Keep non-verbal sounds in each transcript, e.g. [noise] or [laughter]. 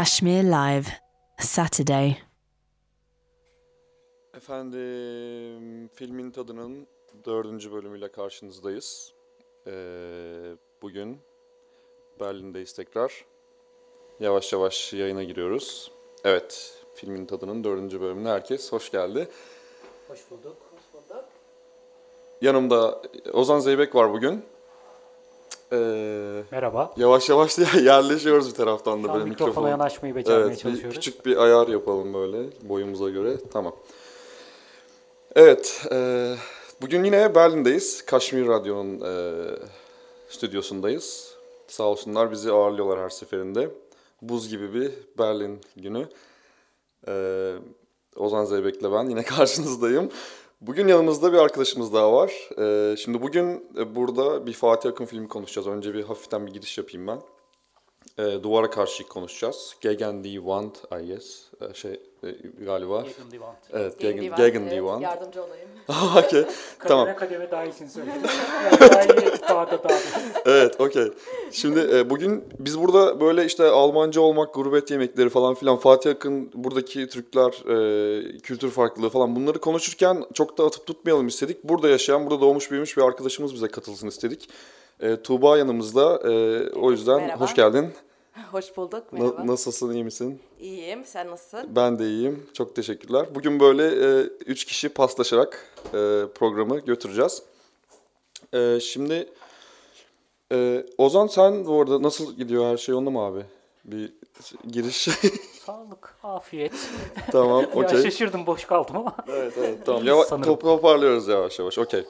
Kashmir Live, Saturday. Efendim, filmin tadının dördüncü bölümüyle karşınızdayız. Ee, bugün Berlin'deyiz tekrar. Yavaş yavaş yayına giriyoruz. Evet, filmin tadının dördüncü bölümüne herkes hoş geldi. Hoş bulduk. Hoş bulduk. Yanımda Ozan Zeybek var bugün. Ee, Merhaba. yavaş yavaş [laughs] yerleşiyoruz bir taraftan da Şu böyle mikrofona mikrofon. yanaşmayı becermeye Evet, bir çalışıyoruz. küçük bir ayar yapalım böyle boyumuza göre. Tamam. Evet, e, bugün yine Berlin'deyiz. Kaşmir Radyo'nun e, stüdyosundayız. Sağ olsunlar bizi ağırlıyorlar her seferinde. Buz gibi bir Berlin günü. E, Ozan Zeybek'le ben yine [laughs] karşınızdayım. Bugün yanımızda bir arkadaşımız daha var. E, şimdi bugün e, burada bir Fatih Akın filmi konuşacağız. Önce bir hafiften bir giriş yapayım ben. E, duvara karşı konuşacağız. Gegen die Wand, I guess. E, şey e, galiba. Gegen die Wand. Evet, Gegen Gegen, die Gegen, Wand, die evet, Wand. Yardımcı olayım. [laughs] Okey, tamam. Kademe kademe daha iyisini söyledim. Yani daha iyi dağda. Evet, okey. Şimdi e, bugün biz burada böyle işte Almanca olmak, gurbet yemekleri falan filan, Fatih Akın, buradaki Türkler, e, kültür farklılığı falan bunları konuşurken çok da atıp tutmayalım istedik. Burada yaşayan, burada doğmuş büyümüş bir arkadaşımız bize katılsın istedik. E, Tuğba yanımızda. E, o yüzden Merhaba. hoş geldin. Hoş bulduk. Na- Merhaba. nasılsın, iyi misin? İyiyim. Sen nasılsın? Ben de iyiyim. Çok teşekkürler. Bugün böyle e, üç kişi paslaşarak e, programı götüreceğiz. E, şimdi e, Ozan sen bu arada nasıl gidiyor her şey onda mı abi? Bir giriş. [laughs] Sağlık, afiyet. tamam, [laughs] Ya okey. şaşırdım boş kaldım ama. Evet, evet, tamam. [laughs] Yava- Sanırım. top- toparlıyoruz yavaş yavaş. Okey.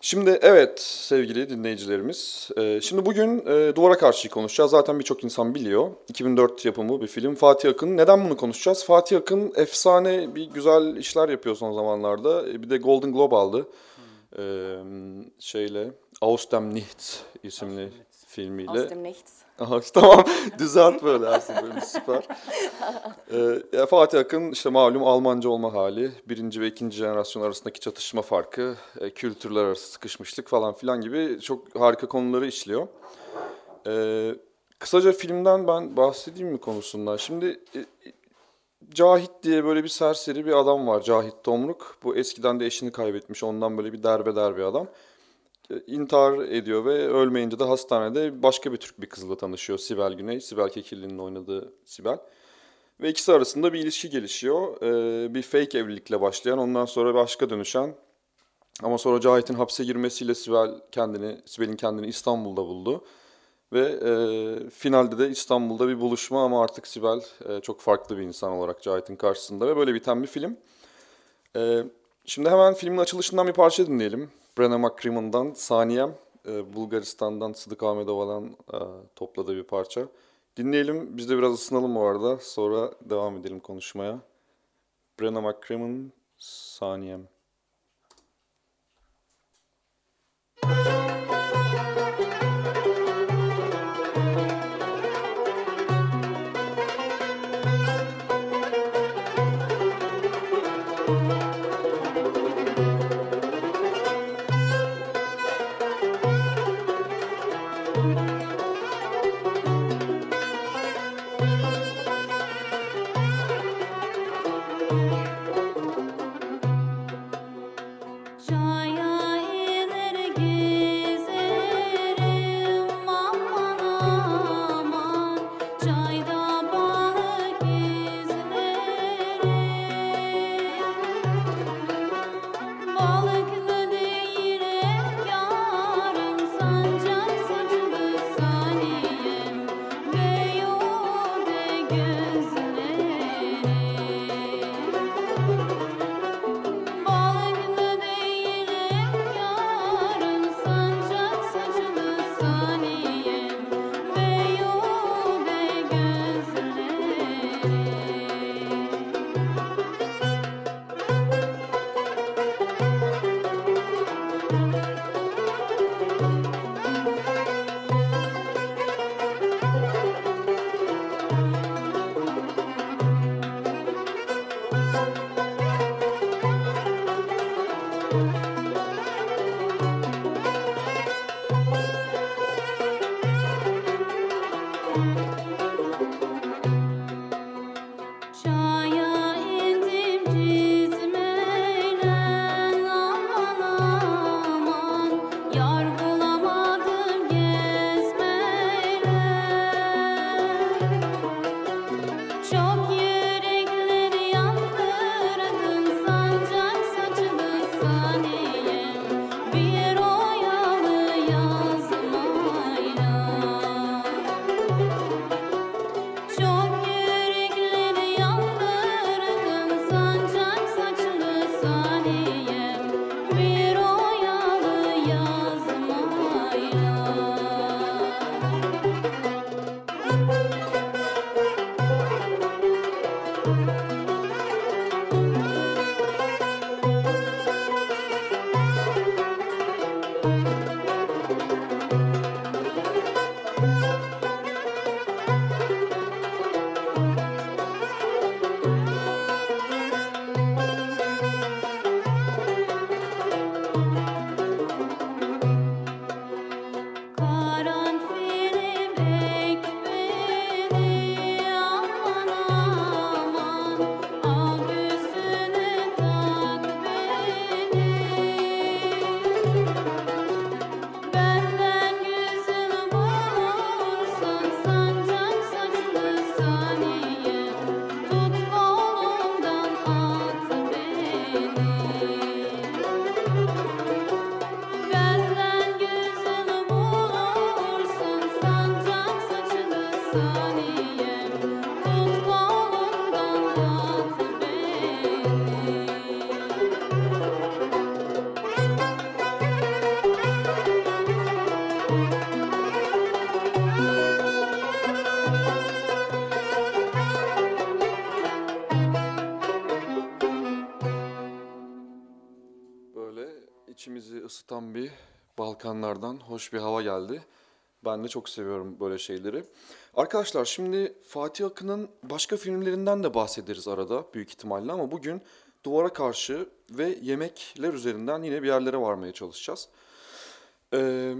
Şimdi evet sevgili dinleyicilerimiz. e, şimdi bugün e, Duvara Karşı'yı konuşacağız. Zaten birçok insan biliyor. 2004 yapımı bir film. Fatih Akın. Neden bunu konuşacağız? Fatih Akın efsane bir güzel işler yapıyor son zamanlarda. E, Bir de Golden Globe aldı. E, şeyle Aus dem Nichts isimli filmiyle. Aus dem Nichts. Aha, [laughs] tamam [laughs] düzelt böyle her seferinde süper. Ee, Fatih Akın işte malum Almanca olma hali, birinci ve ikinci jenerasyon arasındaki çatışma farkı, e, kültürler arası sıkışmışlık falan filan gibi çok harika konuları işliyor. Ee, kısaca filmden ben bahsedeyim mi konusundan? Şimdi e, Cahit diye böyle bir serseri bir adam var Cahit Tomruk. Bu eskiden de eşini kaybetmiş ondan böyle bir derbeder bir adam intihar ediyor ve ölmeyince de hastanede başka bir Türk bir kızla tanışıyor. Sibel Güney, Sibel Kekilli'nin oynadığı Sibel. Ve ikisi arasında bir ilişki gelişiyor. Ee, bir fake evlilikle başlayan, ondan sonra başka dönüşen. Ama sonra Cahit'in hapse girmesiyle Sibel kendini, Sibel'in kendini İstanbul'da buldu. Ve e, finalde de İstanbul'da bir buluşma ama artık Sibel e, çok farklı bir insan olarak Cahit'in karşısında ve böyle biten bir film. E, şimdi hemen filmin açılışından bir parça dinleyelim. Brenna McCrimmon'dan Saniyem, e, Bulgaristan'dan Sıdık Ahmedova'dan e, topladığı bir parça. Dinleyelim, biz de biraz ısınalım bu arada. Sonra devam edelim konuşmaya. Brenna McCrimmon, Saniyem. Hoş bir hava geldi. Ben de çok seviyorum böyle şeyleri. Arkadaşlar şimdi Fatih Akın'ın başka filmlerinden de bahsederiz arada büyük ihtimalle ama bugün Duvara Karşı ve Yemekler üzerinden yine bir yerlere varmaya çalışacağız. Ee,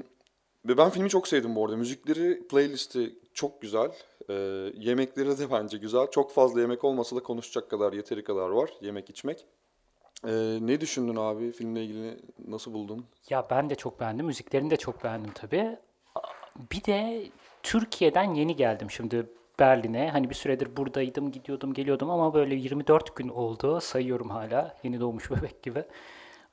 ben filmi çok sevdim bu arada. Müzikleri, playlisti çok güzel. Ee, yemekleri de bence güzel. Çok fazla yemek olmasa da konuşacak kadar, yeteri kadar var yemek içmek. Ee, ne düşündün abi filmle ilgili nasıl buldun? Ya ben de çok beğendim. Müziklerini de çok beğendim tabii. Bir de Türkiye'den yeni geldim şimdi Berlin'e. Hani bir süredir buradaydım, gidiyordum, geliyordum ama böyle 24 gün oldu. Sayıyorum hala. Yeni doğmuş [laughs] bebek gibi.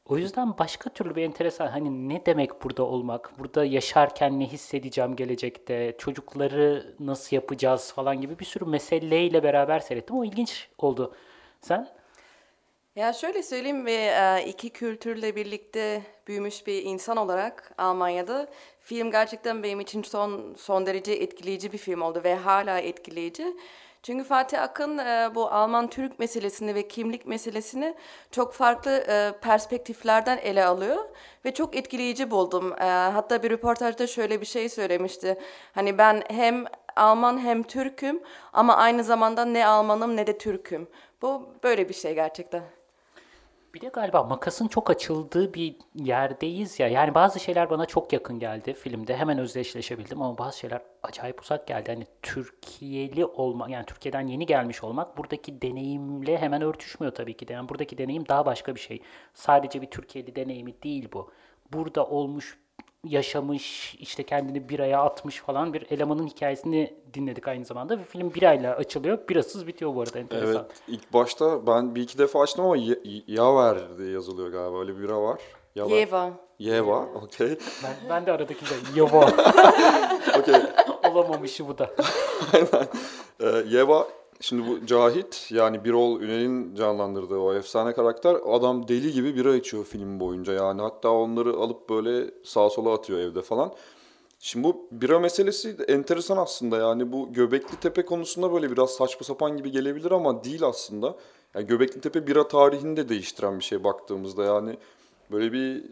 O yüzden başka türlü bir enteresan hani ne demek burada olmak, burada yaşarken ne hissedeceğim gelecekte, çocukları nasıl yapacağız falan gibi bir sürü meseleyle beraber seyrettim. O ilginç oldu. Sen? Ya şöyle söyleyeyim ve e, iki kültürle birlikte büyümüş bir insan olarak Almanya'da film gerçekten benim için son son derece etkileyici bir film oldu ve hala etkileyici. Çünkü Fatih Akın e, bu Alman-Türk meselesini ve kimlik meselesini çok farklı e, perspektiflerden ele alıyor ve çok etkileyici buldum. Hatta bir röportajda şöyle bir şey söylemişti. Hani ben hem Alman hem Türk'üm ama aynı zamanda ne Almanım ne de Türk'üm. Bu böyle bir şey gerçekten. Bir de galiba makasın çok açıldığı bir yerdeyiz ya. Yani bazı şeyler bana çok yakın geldi filmde. Hemen özdeşleşebildim ama bazı şeyler acayip uzak geldi. Hani Türkiye'li olmak, yani Türkiye'den yeni gelmiş olmak buradaki deneyimle hemen örtüşmüyor tabii ki de. Yani buradaki deneyim daha başka bir şey. Sadece bir Türkiye'li deneyimi değil bu. Burada olmuş, yaşamış, işte kendini biraya atmış falan bir elemanın hikayesini dinledik aynı zamanda. Ve film birayla açılıyor. Birasız bitiyor bu arada enteresan. Evet ilk başta ben bir iki defa açtım ama Yaver diye yazılıyor galiba öyle bir bira var. Yaver. Yeva. Yeva okey. Ben, ben de aradaki de yava [laughs] Okey. olamamışı bu da. Ee, Yeva şimdi bu Cahit yani Birol Ünal'in canlandırdığı o efsane karakter adam deli gibi bira içiyor film boyunca yani hatta onları alıp böyle sağa sola atıyor evde falan. Şimdi bu bira meselesi enteresan aslında yani bu Göbekli Tepe konusunda böyle biraz saçma sapan gibi gelebilir ama değil aslında. Yani Göbekli Tepe bira tarihini de değiştiren bir şey baktığımızda yani böyle bir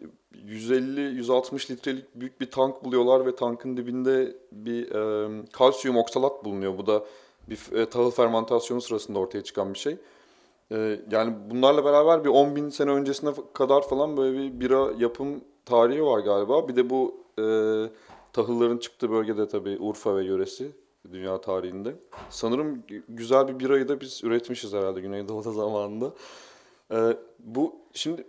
150-160 litrelik büyük bir tank buluyorlar ve tankın dibinde bir e, kalsiyum oksalat bulunuyor. Bu da bir e, tahıl fermentasyonu sırasında ortaya çıkan bir şey. E, yani bunlarla beraber bir 10 bin sene öncesine kadar falan böyle bir bira yapım tarihi var galiba. Bir de bu e, tahılların çıktığı bölgede tabii Urfa ve yöresi dünya tarihinde. Sanırım gü- güzel bir birayı da biz üretmişiz herhalde Güneydoğu'da [laughs] zamanında. E, bu şimdi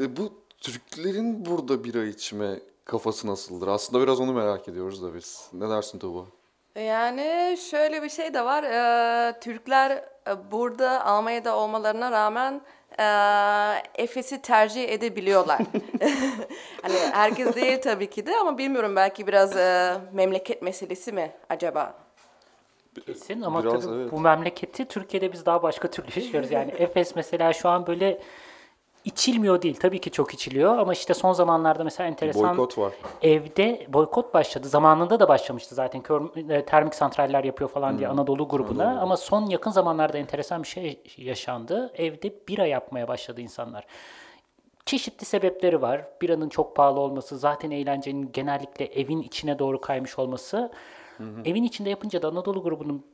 e, bu Türklerin burada bira içme kafası nasıldır? Aslında biraz onu merak ediyoruz da biz. Ne dersin Tuğba? Yani şöyle bir şey de var. Ee, Türkler burada Almanya'da olmalarına rağmen e, Efes'i tercih edebiliyorlar. [laughs] hani herkes değil tabii ki de ama bilmiyorum belki biraz e, memleket meselesi mi acaba? Kesin ama Biraz tabii evet. bu memleketi Türkiye'de biz daha başka türlü yaşıyoruz. Yani Efes mesela şu an böyle içilmiyor değil. Tabii ki çok içiliyor ama işte son zamanlarda mesela enteresan Boykot var. evde boykot başladı. Zamanında da başlamıştı zaten. Kör, e, termik santraller yapıyor falan diye Anadolu grubuna. Ama son yakın zamanlarda enteresan bir şey yaşandı. Evde bira yapmaya başladı insanlar. Çeşitli sebepleri var. Biranın çok pahalı olması, zaten eğlencenin genellikle evin içine doğru kaymış olması. Evin içinde yapınca da Anadolu grubunun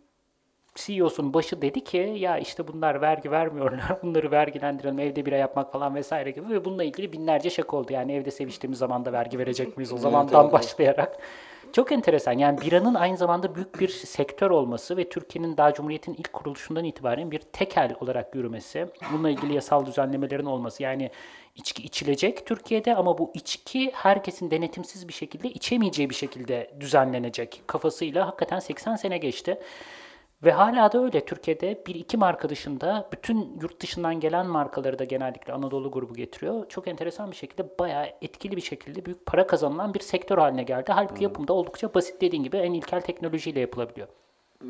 CEO'sunun başı dedi ki ya işte bunlar vergi vermiyorlar. [laughs] Bunları vergilendirelim. Evde bira yapmak falan vesaire gibi ve bununla ilgili binlerce şaka oldu. Yani evde seviştiğimiz zaman da vergi verecek miyiz o zamandan başlayarak. Çok enteresan. Yani biranın aynı zamanda büyük bir sektör olması ve Türkiye'nin daha Cumhuriyet'in ilk kuruluşundan itibaren bir tekel olarak yürümesi, bununla ilgili yasal düzenlemelerin olması. Yani içki içilecek Türkiye'de ama bu içki herkesin denetimsiz bir şekilde içemeyeceği bir şekilde düzenlenecek kafasıyla hakikaten 80 sene geçti. Ve hala da öyle. Türkiye'de bir iki marka dışında bütün yurt dışından gelen markaları da genellikle Anadolu grubu getiriyor. Çok enteresan bir şekilde bayağı etkili bir şekilde büyük para kazanılan bir sektör haline geldi. Halbuki yapımda oldukça basit dediğin gibi en ilkel teknolojiyle yapılabiliyor.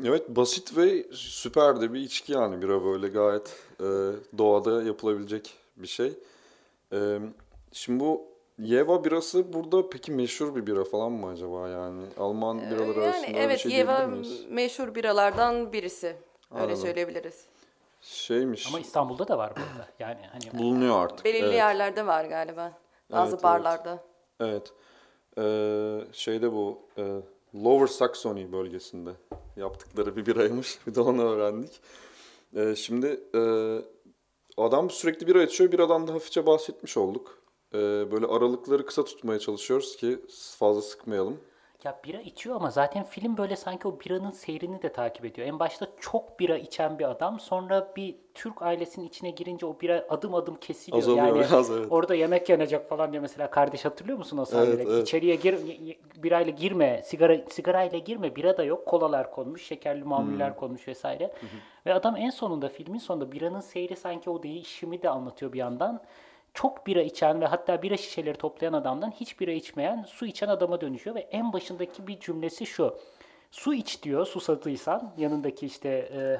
Evet basit ve süper de bir içki yani bira böyle gayet e, doğada yapılabilecek bir şey. E, şimdi bu Yeva birası burada peki meşhur bir bira falan mı acaba yani? Alman biraları Yani arasında öyle bir evet şey Yeva meşhur biralardan birisi. Öyle Anladım. söyleyebiliriz. Şeymiş, Ama İstanbul'da da var burada. Yani hani bulunuyor artık. Belirli evet. yerlerde var galiba. Bazı Evet, evet. barlarda. Evet. Ee, şeyde bu e, Lower Saxony bölgesinde yaptıkları bir biraymış. [laughs] Bir de onu öğrendik. Ee, şimdi e, adam sürekli bira içiyor. Biradan da hafifçe bahsetmiş olduk. Ee, böyle aralıkları kısa tutmaya çalışıyoruz ki fazla sıkmayalım. Ya bira içiyor ama zaten film böyle sanki o biranın seyrini de takip ediyor. En başta çok bira içen bir adam sonra bir Türk ailesinin içine girince o bira adım adım kesiliyor. Azalıyor yani biraz, evet. orada yemek yanacak falan diye mesela kardeş hatırlıyor musun o sahneleri? Evet, evet. İçeriye gir birayla girme, sigara sigarayla girme. Bira da yok, kolalar konmuş, şekerli mamuller Hmm. konmuş vesaire. Ve adam en sonunda filmin sonunda biranın seyri sanki o değişimi de anlatıyor bir yandan. Çok bira içen ve hatta bira şişeleri toplayan adamdan hiç bira içmeyen su içen adama dönüşüyor ve en başındaki bir cümlesi şu. Su iç diyor susadıysan yanındaki işte e,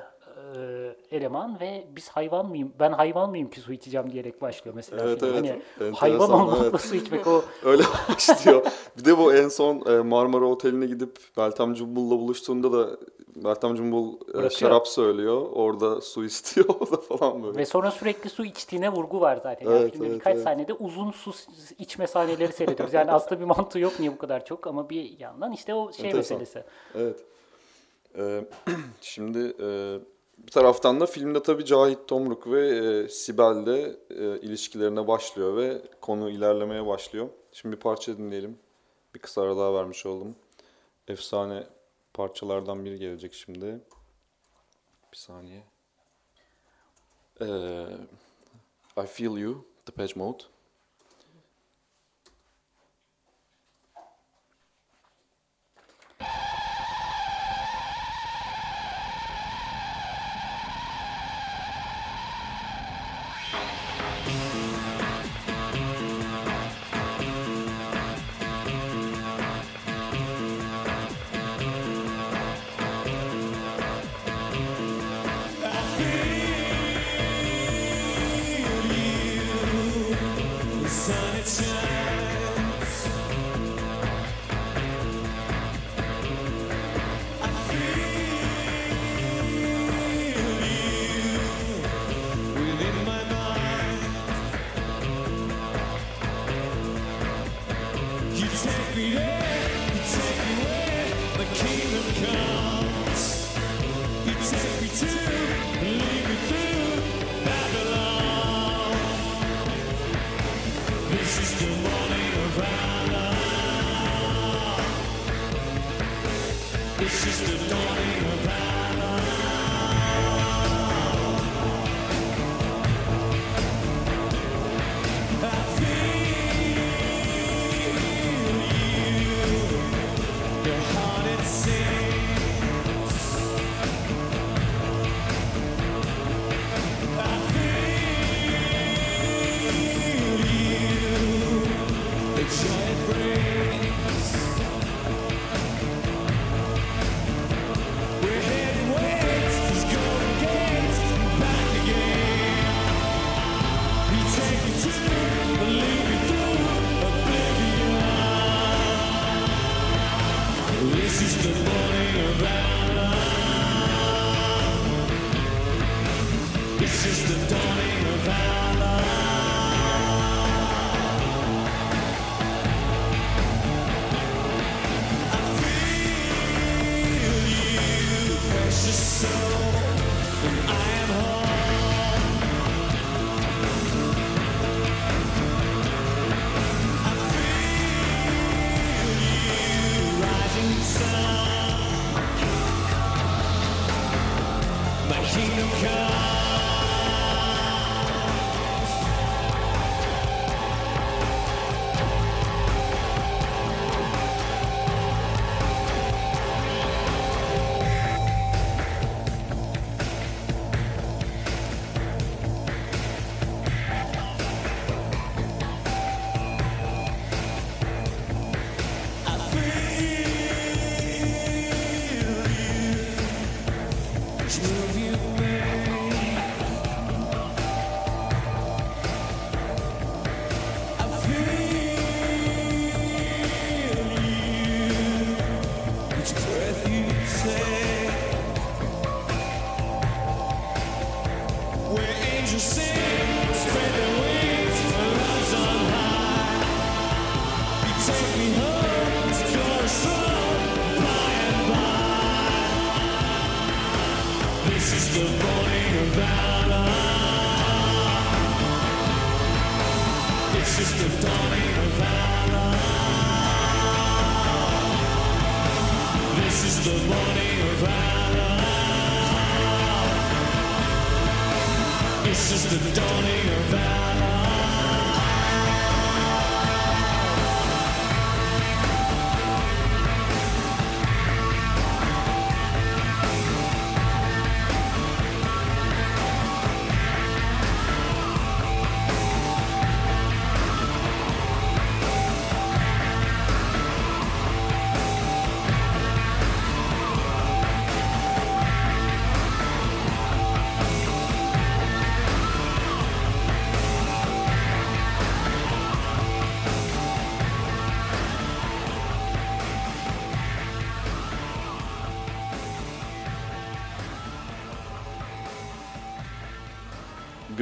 eleman ve biz hayvan mıyım ben hayvan mıyım ki su içeceğim diyerek başlıyor mesela Evet, film. evet. Hani Enteresan, hayvan olmakla evet. su içmek o [laughs] Öyle başlıyor. Bir de bu en son e, Marmara Oteli'ne gidip Meltem Cumbul'la buluştuğunda da Meltem Cumbul e, Bırakıyor. şarap söylüyor. Orada su istiyor [laughs] da falan böyle. Ve sonra sürekli su içtiğine vurgu var zaten. Yani Evet, filmde evet, birkaç evet. sahnede uzun su içme sahneleri seyrediyoruz. Yani aslında bir mantığı yok niye bu kadar çok ama bir yandan işte o şey Enteresan. meselesi. Evet. Ee, [clears throat] şimdi e, bir taraftan da filmde tabii Cahit Tomruk ve e, Sibel de e, ilişkilerine başlıyor ve konu ilerlemeye başlıyor. Şimdi bir parça dinleyelim. Bir kısa ara daha vermiş oldum. Efsane parçalardan biri gelecek şimdi. Bir saniye. Ee, I Feel You, Depeche Mode. This is the dawning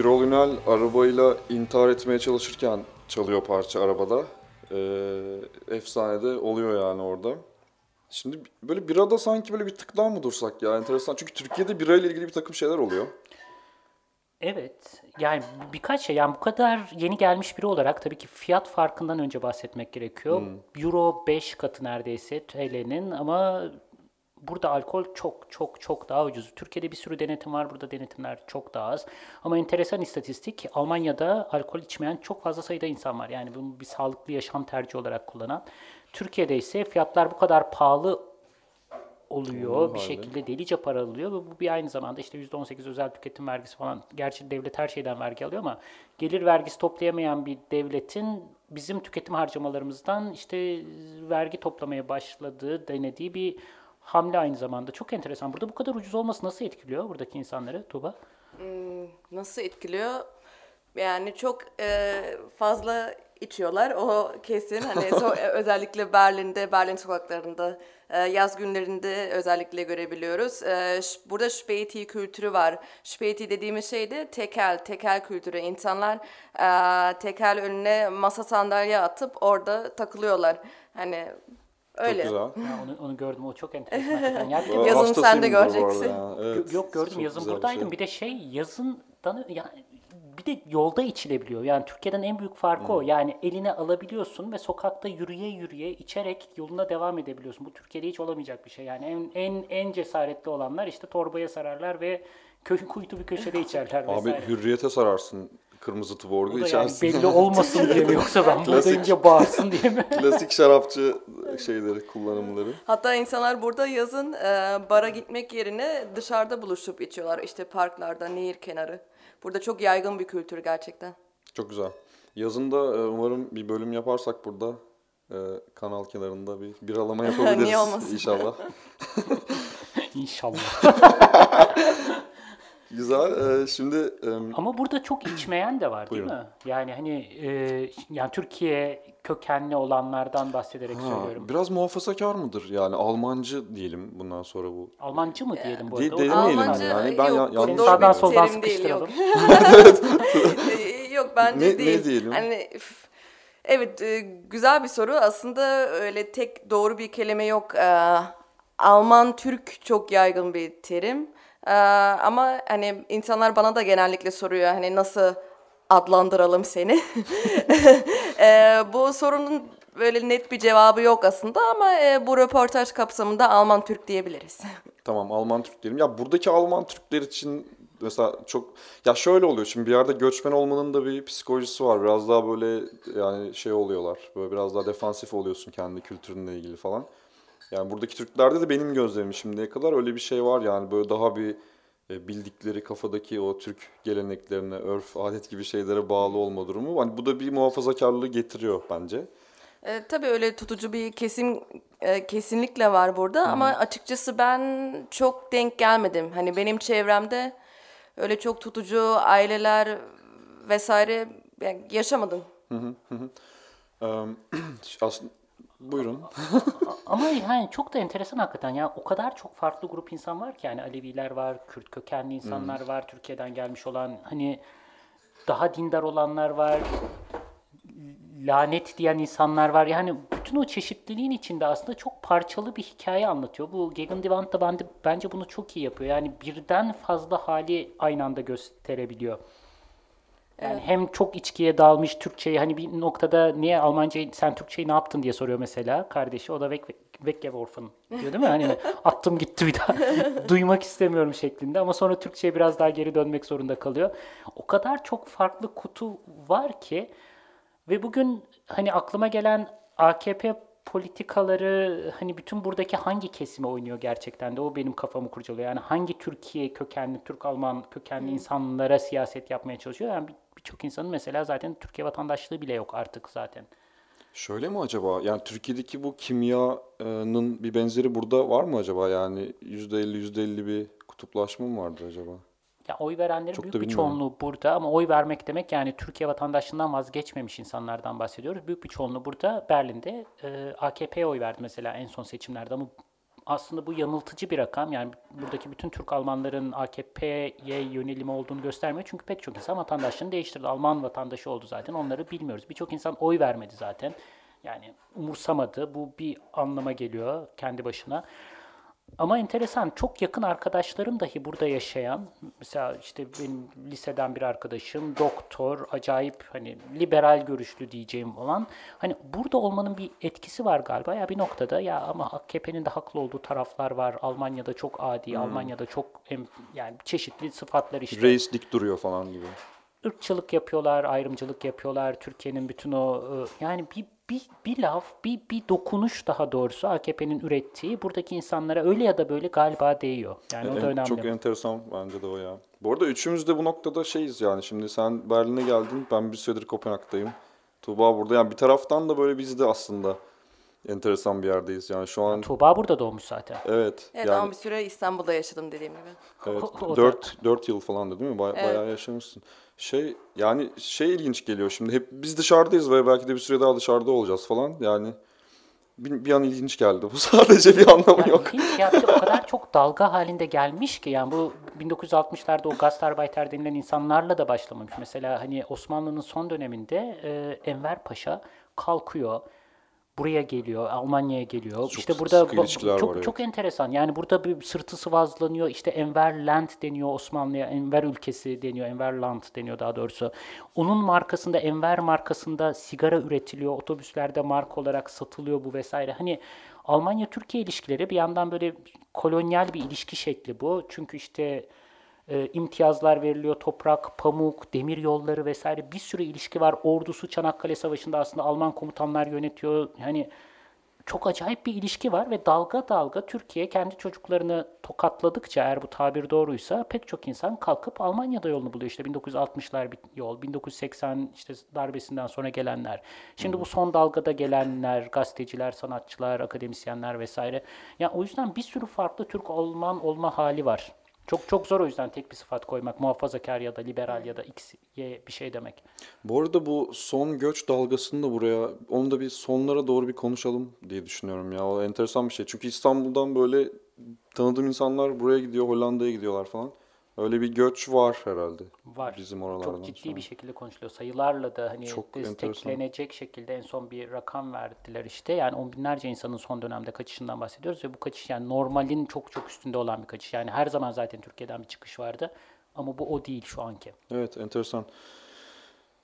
Birol Ünal arabayla intihar etmeye çalışırken çalıyor parça arabada. Ee, efsanede oluyor yani orada. Şimdi böyle birada sanki böyle bir tık daha mı dursak ya enteresan. Çünkü Türkiye'de birayla ilgili bir takım şeyler oluyor. Evet. Yani birkaç şey. Yani bu kadar yeni gelmiş biri olarak tabii ki fiyat farkından önce bahsetmek gerekiyor. Euro 5 katı neredeyse TL'nin ama burada alkol çok çok çok daha ucuz. Türkiye'de bir sürü denetim var. Burada denetimler çok daha az. Ama enteresan istatistik Almanya'da alkol içmeyen çok fazla sayıda insan var. Yani bunu bir sağlıklı yaşam tercihi olarak kullanan. Türkiye'de ise fiyatlar bu kadar pahalı oluyor. Onun Bir şekilde delice para alıyor ve bu bir aynı zamanda işte %18 özel tüketim vergisi falan. Gerçi devlet her şeyden vergi alıyor ama gelir vergisi toplayamayan bir devletin bizim tüketim harcamalarımızdan işte vergi toplamaya başladığı, denediği bir hamle aynı zamanda. Çok enteresan. Burada bu kadar ucuz olması nasıl etkiliyor buradaki insanları Tuğba? Nasıl etkiliyor? Yani çok e, fazla içiyorlar o kesin. Hani so- [laughs] e, özellikle Berlin'de, Berlin sokaklarında e, yaz günlerinde özellikle görebiliyoruz. E, burada Späti kültürü var. Späti dediğimiz şey de tekel, tekel kültürü. İnsanlar e, tekel önüne masa sandalye atıp orada takılıyorlar. Hani öyle. Çok güzel. Ya onu, onu gördüm. O çok enteresan. [laughs] Ya de Yazın sen de göreceksin. ya. Evet, Yok gördüm çok yazın güzel bir buradaydım. şey. Bir de şey yazından yani bir de yolda içilebiliyor. Yani Türkiye'den en büyük farkı o. Yani eline alabiliyorsun ve sokakta yürüye yürüye içerek yoluna devam edebiliyorsun. Bu Türkiye'de hiç olamayacak bir şey. Yani en en en cesaretli olanlar işte torbaya sararlar ve kö kuytu bir köşede içerler Abi vesaire. hürriyete sararsın kırmızı tuborgu Bu da yani içersin. belli [laughs] olmasın diye mi yoksa ben Klasik. buradayınca bağırsın diye mi? [laughs] Klasik şarapçı şeyleri, kullanımları. Hatta insanlar burada yazın e, bara gitmek yerine dışarıda buluşup içiyorlar. İşte parklarda, nehir kenarı. Burada çok yaygın bir kültür gerçekten. Çok güzel. Yazında e, umarım bir bölüm yaparsak burada e, kanal kenarında bir biralama [laughs] yapabiliriz Niye olmasın? inşallah. İnşallah. Güzel. Ee, şimdi em, Ama burada çok [clears throat] içmeyen de var değil Buyurun. mi? Yani hani e, yani Türkiye kökenli olanlardan bahsederek ha, söylüyorum. biraz muhafazakar mıdır? Yani Almancı diyelim bundan sonra bu. Almancı mı diyelim bu Değil- arada? Da- Almanca yani. Ben ya- yok, yanlış- Sağdan bir soldan terim değil, yok. sıkıştıralım. [laughs] Ee, yok bence [laughs] Ne- ne değil. diyelim? Hani, evet e, güzel bir soru. Aslında öyle tek doğru bir kelime yok. Ee, Alman Türk çok yaygın bir terim. Ee, ama hani insanlar bana da genellikle soruyor hani nasıl adlandıralım seni. [laughs] Ee, bu sorunun böyle net bir cevabı yok aslında ama e, bu röportaj kapsamında Alman Türk diyebiliriz. [laughs] Tamam Alman Türk diyelim. Ya buradaki Alman Türkler için mesela çok ya şöyle oluyor şimdi bir yerde göçmen olmanın da bir psikolojisi var. Biraz daha böyle yani şey oluyorlar. Böyle biraz daha defansif oluyorsun kendi kültürünle ilgili falan. Yani buradaki Türklerde de benim gözlemim şimdiye kadar öyle bir şey var yani böyle daha bir e, bildikleri kafadaki o Türk geleneklerine, örf, adet gibi şeylere bağlı olma durumu. Hani bu da bir muhafazakarlığı getiriyor bence. E, tabii öyle tutucu bir kesim e, kesinlikle var burada ama açıkçası ben çok denk gelmedim. Hani benim çevremde öyle çok tutucu aileler vesaire yani yaşamadım. Ee, [clears throat] aslında buyurun. Ama yani çok da enteresan hakikaten ya o kadar çok farklı grup insan var ki yani Aleviler var, Kürt kökenli insanlar var, Türkiye'den gelmiş olan hani daha dindar olanlar var, lanet diyen insanlar var. Yani bütün o çeşitliliğin içinde aslında çok parçalı bir hikaye anlatıyor. Bu Gegendiwand da bence, bence bunu çok iyi yapıyor. Yani birden fazla hali aynı anda gösterebiliyor. Yani hem çok içkiye dalmış Türkçeyi hani bir noktada niye Almancayı sen Türkçeyi ne yaptın diye soruyor mesela kardeşi. O da weg, weggeworfen diyor değil mi? Hani [laughs] attım gitti bir daha [laughs] duymak istemiyorum şeklinde ama sonra Türkçe'ye biraz daha geri dönmek zorunda kalıyor. O kadar çok farklı kutu var ki ve bugün hani aklıma gelen AKP politikaları hani bütün buradaki hangi kesime oynuyor gerçekten de o benim kafamı kurcalıyor. Yani hangi Türkiye kökenli, Türk-Alman kökenli insanlara siyaset yapmaya çalışıyor. Yani bir- birçok insanın mesela zaten Türkiye vatandaşlığı bile yok artık zaten. Şöyle mi acaba? Yani Türkiye'deki bu kimyanın bir benzeri burada var mı acaba? Yani %50 %50 bir kutuplaşma mı vardır acaba? Ya oy verenlerin Çok büyük bir bilmiyorum. çoğunluğu burada ama oy vermek demek yani Türkiye vatandaşlığından vazgeçmemiş insanlardan bahsediyoruz. Büyük bir çoğunluğu burada Berlin'de e, AKP'ye oy verdi mesela en son seçimlerde ama aslında bu yanıltıcı bir rakam. Yani buradaki bütün Türk Almanların AKP'ye yönelimi olduğunu göstermiyor. Çünkü pek çok insan vatandaşlığını değiştirdi. Alman vatandaşı oldu zaten. Onları bilmiyoruz. Birçok insan oy vermedi zaten. Yani umursamadı. Bu bir anlama geliyor kendi başına. Ama enteresan çok yakın arkadaşlarım dahi burada yaşayan mesela işte benim liseden bir arkadaşım doktor acayip hani liberal görüşlü diyeceğim olan hani burada olmanın bir etkisi var galiba ya bir noktada ya ama AKP'nin de haklı olduğu taraflar var Almanya'da çok adi Almanya'da çok yani çeşitli sıfatlar işte Reis dik duruyor falan gibi. ırkçılık yapıyorlar, ayrımcılık yapıyorlar. Türkiye'nin bütün o e, yani bir bir bir laf, bir bir dokunuş daha doğrusu AKP'nin ürettiği buradaki insanlara öyle ya da böyle galiba değiyor. Yani o da En- önemli. Çok enteresan bence de o ya. Bu arada üçümüz de bu noktada şeyiz yani. Şimdi sen Berlin'e geldin, ben bir süredir Kopenhag'dayım. Tuğba burada. Yani bir taraftan da böyle biz de aslında enteresan bir yerdeyiz. Yani şu an Tuğba burada doğmuş zaten. evet. Evet yani ama bir süre İstanbul'da yaşadım dediğim gibi. Evet, [laughs] O da- 4 4 yıl falan da değil mi? Baya- Evet. Bayağı yaşamışsın. Şey yani şey ilginç geliyor şimdi. Hep biz dışarıdayız ve belki de bir süre daha dışarıda olacağız falan. Yani bir, bir an ilginç geldi. Bu [laughs] sadece bir anlamı Yani yok. ilginç ya o kadar çok dalga halinde gelmiş ki yani bu 1960'larda o Gastarbeiter denilen insanlarla da başlamamış. Mesela hani Osmanlı'nın son döneminde e, Enver Paşa kalkıyor. Buraya geliyor, Almanya'ya geliyor. Çok işte burada ba- çok var, çok enteresan. Yani burada bir sırtı sıvazlanıyor. İşte Enver Land deniyor Osmanlı'ya. Enver ülkesi deniyor. Enver Land deniyor daha doğrusu. Onun markasında Enver markasında sigara üretiliyor. Otobüslerde marka olarak satılıyor bu vesaire. Hani Almanya-Türkiye ilişkileri bir yandan böyle kolonyal bir ilişki şekli bu. Çünkü işte e, imtiyazlar veriliyor, toprak, pamuk, demir yolları vesaire bir sürü ilişki var. Ordusu Çanakkale Savaşı'nda aslında Alman komutanlar yönetiyor. Yani çok acayip bir ilişki var ve dalga dalga Türkiye kendi çocuklarını tokatladıkça eğer bu tabir doğruysa pek çok insan kalkıp Almanya'da yolunu buluyor. İşte 1960'lar bir yol, 1980 işte darbesinden sonra gelenler. Şimdi bu son dalgada gelenler, gazeteciler, sanatçılar, akademisyenler vesaire. Yani o yüzden bir sürü farklı Türk-Alman olma hali var. Çok çok zor o yüzden tek bir sıfat koymak. Muhafazakar ya da liberal ya da X, Y bir şey demek. Bu arada bu son göç dalgasını da buraya, onu da bir sonlara doğru bir konuşalım diye düşünüyorum ya. O enteresan bir şey. Çünkü İstanbul'dan böyle tanıdığım insanlar buraya gidiyor, Hollanda'ya gidiyorlar falan. Öyle bir göç var herhalde. Var. Bizim oralardan Çok ciddi sonra. bir şekilde konuşuluyor. Sayılarla da hani Çok desteklenecek şekilde en son bir rakam verdiler işte. Yani on binlerce insanın son dönemde kaçışından bahsediyoruz ve bu kaçış yani normalin çok çok üstünde olan bir kaçış. Yani her zaman zaten Türkiye'den bir çıkış vardı. Ama bu o değil şu anki. Evet, enteresan.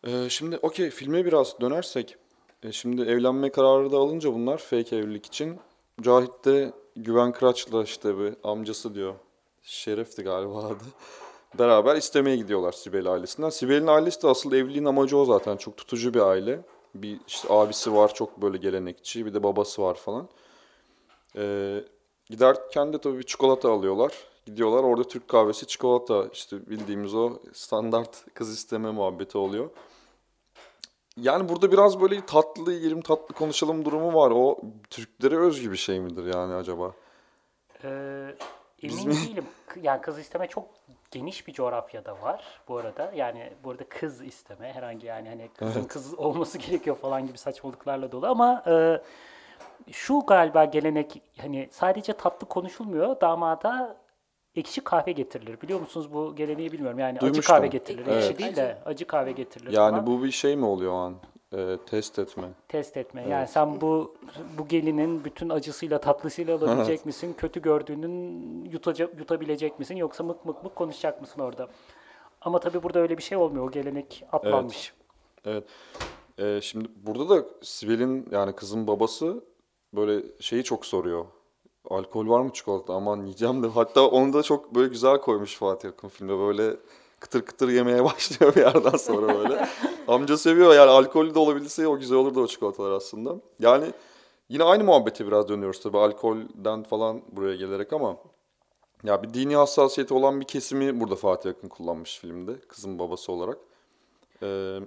Ee, şimdi okey, filme biraz dönersek. E, şimdi evlenme kararı da alınca bunlar fake evlilik için. Cahit de Güven Kıraç'la işte bir amcası diyor. Şeref'ti galiba adı. Beraber istemeye gidiyorlar Sibel ailesinden. Sibel'in ailesi de asıl evliliğin amacı o zaten. Çok tutucu bir aile. Bir işte abisi var çok böyle gelenekçi. Bir de babası var falan. Ee, giderken de tabii bir çikolata alıyorlar. Gidiyorlar orada Türk kahvesi çikolata işte bildiğimiz o standart kız isteme muhabbeti oluyor. Yani burada biraz böyle tatlı yiyelim tatlı konuşalım durumu var. O Türklere özgü bir şey midir yani acaba? Ee, emin mi? değilim. K- Yani kız isteme çok geniş bir coğrafyada var bu arada. Yani burada kız isteme herhangi yani hani kızın kız olması [laughs] gerekiyor falan gibi saçmalıklarla dolu ama e, şu galiba gelenek hani sadece tatlı konuşulmuyor. Damada ekşi kahve getirilir. Biliyor musunuz bu geleneği bilmiyorum. Yani acı Duymuştum. kahve getirilir. Evet. Ekşi değil de acı kahve getirilir Yani falan. bu bir şey mi oluyor o an? Ee, test etme. test etme. Yani sen bu bu gelinin bütün acısıyla tatlısıyla alabilecek [laughs] misin? Kötü gördüğünün yutacak, yutabilecek misin? Yoksa mık mık mık konuşacak mısın orada? Ama tabii burada öyle bir şey olmuyor. O gelenek atlanmış. Evet. Ee, şimdi burada da Sibel'in yani kızın babası böyle şeyi çok soruyor. Alkol var mı çikolata? Aman yiyeceğim de. Hatta onu da çok böyle güzel koymuş Fatih Akın filmde. Böyle kıtır kıtır yemeye [laughs] başlıyor bir yerden sonra böyle. [laughs] Amca seviyor yani alkollü de olabilse o güzel olurdu o çikolatalar aslında. Yani yine aynı muhabbete biraz dönüyoruz tabii alkolden falan buraya gelerek ama ya bir dini hassasiyeti olan bir kesimi burada Fatih Akın kullanmış filmde kızın babası olarak. Ee,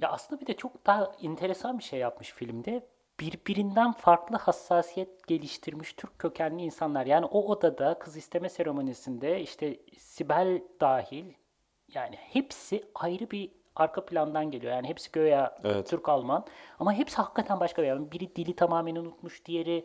Ya aslında bir de çok daha enteresan bir şey yapmış filmde. Birbirinden farklı hassasiyet geliştirmiş Türk kökenli insanlar. Yani o odada kız isteme seremonisinde işte Sibel dahil yani hepsi ayrı bir arka plandan geliyor. Yani hepsi göya Evet. Türk Alman ama hepsi hakikaten başka bir yani biri dili tamamen unutmuş, diğeri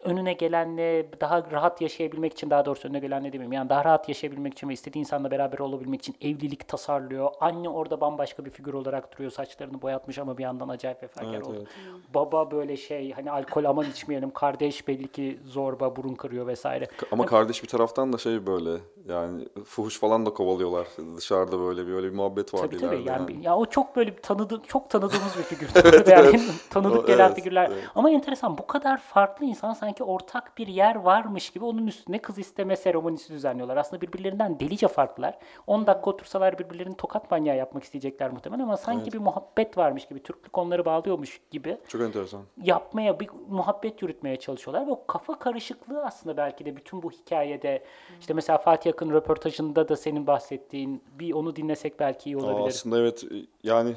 önüne gelenle daha rahat yaşayabilmek için daha doğrusu önüne gelenle demeyeyim. Yani daha rahat yaşayabilmek için ve istediği insanla beraber olabilmek için evlilik tasarlıyor. Anne orada bambaşka bir figür olarak duruyor. Saçlarını boyatmış ama bir yandan acayip vefakar Evet, oldu. evet. Baba böyle şey hani alkol aman içmeyelim. Kardeş belli ki zorba burun kırıyor vesaire. Ama kardeş bir taraftan da şey böyle yani fuhuş falan da kovalıyorlar dışarıda böyle bir öyle bir muhabbet vardı Tabii tabii. Yani, yani. ya o çok böyle tanıdığım çok tanıdığımız bir figür. [laughs] evet, yani tanıdık O, gelen evet, figürler. evet. Ama enteresan bu kadar farklı insan sanki ortak bir yer varmış gibi onun üstüne kız isteme seremonisi düzenliyorlar. Aslında birbirlerinden delice farklılar. 10 dakika otursalar birbirlerini tokat manyağı yapmak isteyecekler muhtemelen ama sanki bir muhabbet varmış gibi, Türklük onları bağlıyormuş gibi Çok enteresan. yapmaya, bir muhabbet yürütmeye çalışıyorlar ve o kafa karışıklığı aslında belki de bütün bu hikayede işte mesela Fatih Akın röportajında da senin bahsettiğin bir onu dinlesek belki iyi Aa, olabilir. aslında evet yani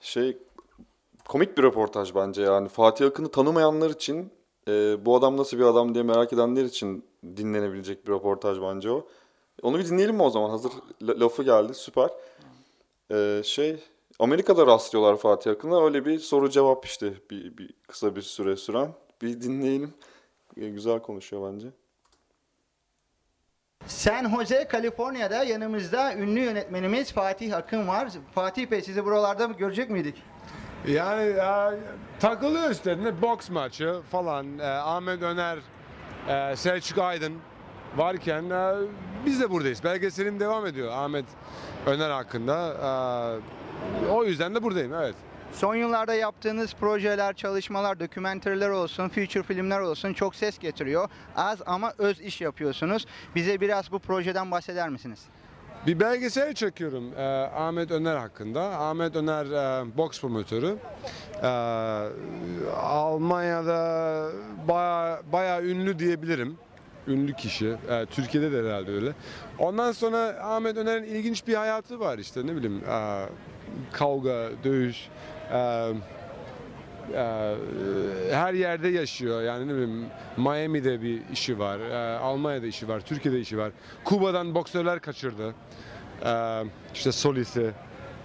şey komik bir röportaj bence yani Fatih Akın'ı tanımayanlar için e, bu adam nasıl bir adam diye merak edenler için dinlenebilecek bir röportaj bence o. Onu bir dinleyelim mi o zaman? Hazır la- lafı geldi. Süper. Ee, şey Amerika'da rastlıyorlar Fatih Akın'a. Öyle bir soru cevap işte bir, bir kısa bir süre süren. Bir dinleyelim. Ee, güzel konuşuyor bence. San Jose, Kaliforniya'da yanımızda ünlü yönetmenimiz Fatih Akın var. Fatih Bey sizi buralarda görecek miydik? Yani e, takılıyor işte ne boks maçı falan. E, Ahmet Öner, e, Selçuk Aydın varken e, biz de buradayız. Belgeselim devam ediyor Ahmet Öner hakkında. E, o yüzden de buradayım evet. Son yıllarda yaptığınız projeler, çalışmalar, dokümenteriler olsun, feature filmler olsun çok ses getiriyor. Az ama öz iş yapıyorsunuz. Bize biraz bu projeden bahseder misiniz? Bir belgesel çekiyorum e, Ahmet Öner hakkında. Ahmet Öner e, boks promotörü. E, Almanya'da baya, bayağı ünlü diyebilirim. Ünlü kişi. E, Türkiye'de de herhalde öyle. Ondan sonra Ahmet Öner'in ilginç bir hayatı var işte ne bileyim. e, kavga, dövüş. e, her yerde yaşıyor. Yani ne bileyim Miami'de bir işi var, e, Almanya'da işi var, Türkiye'de işi var. Kuba'dan boksörler kaçırdı. E, işte Solis'i,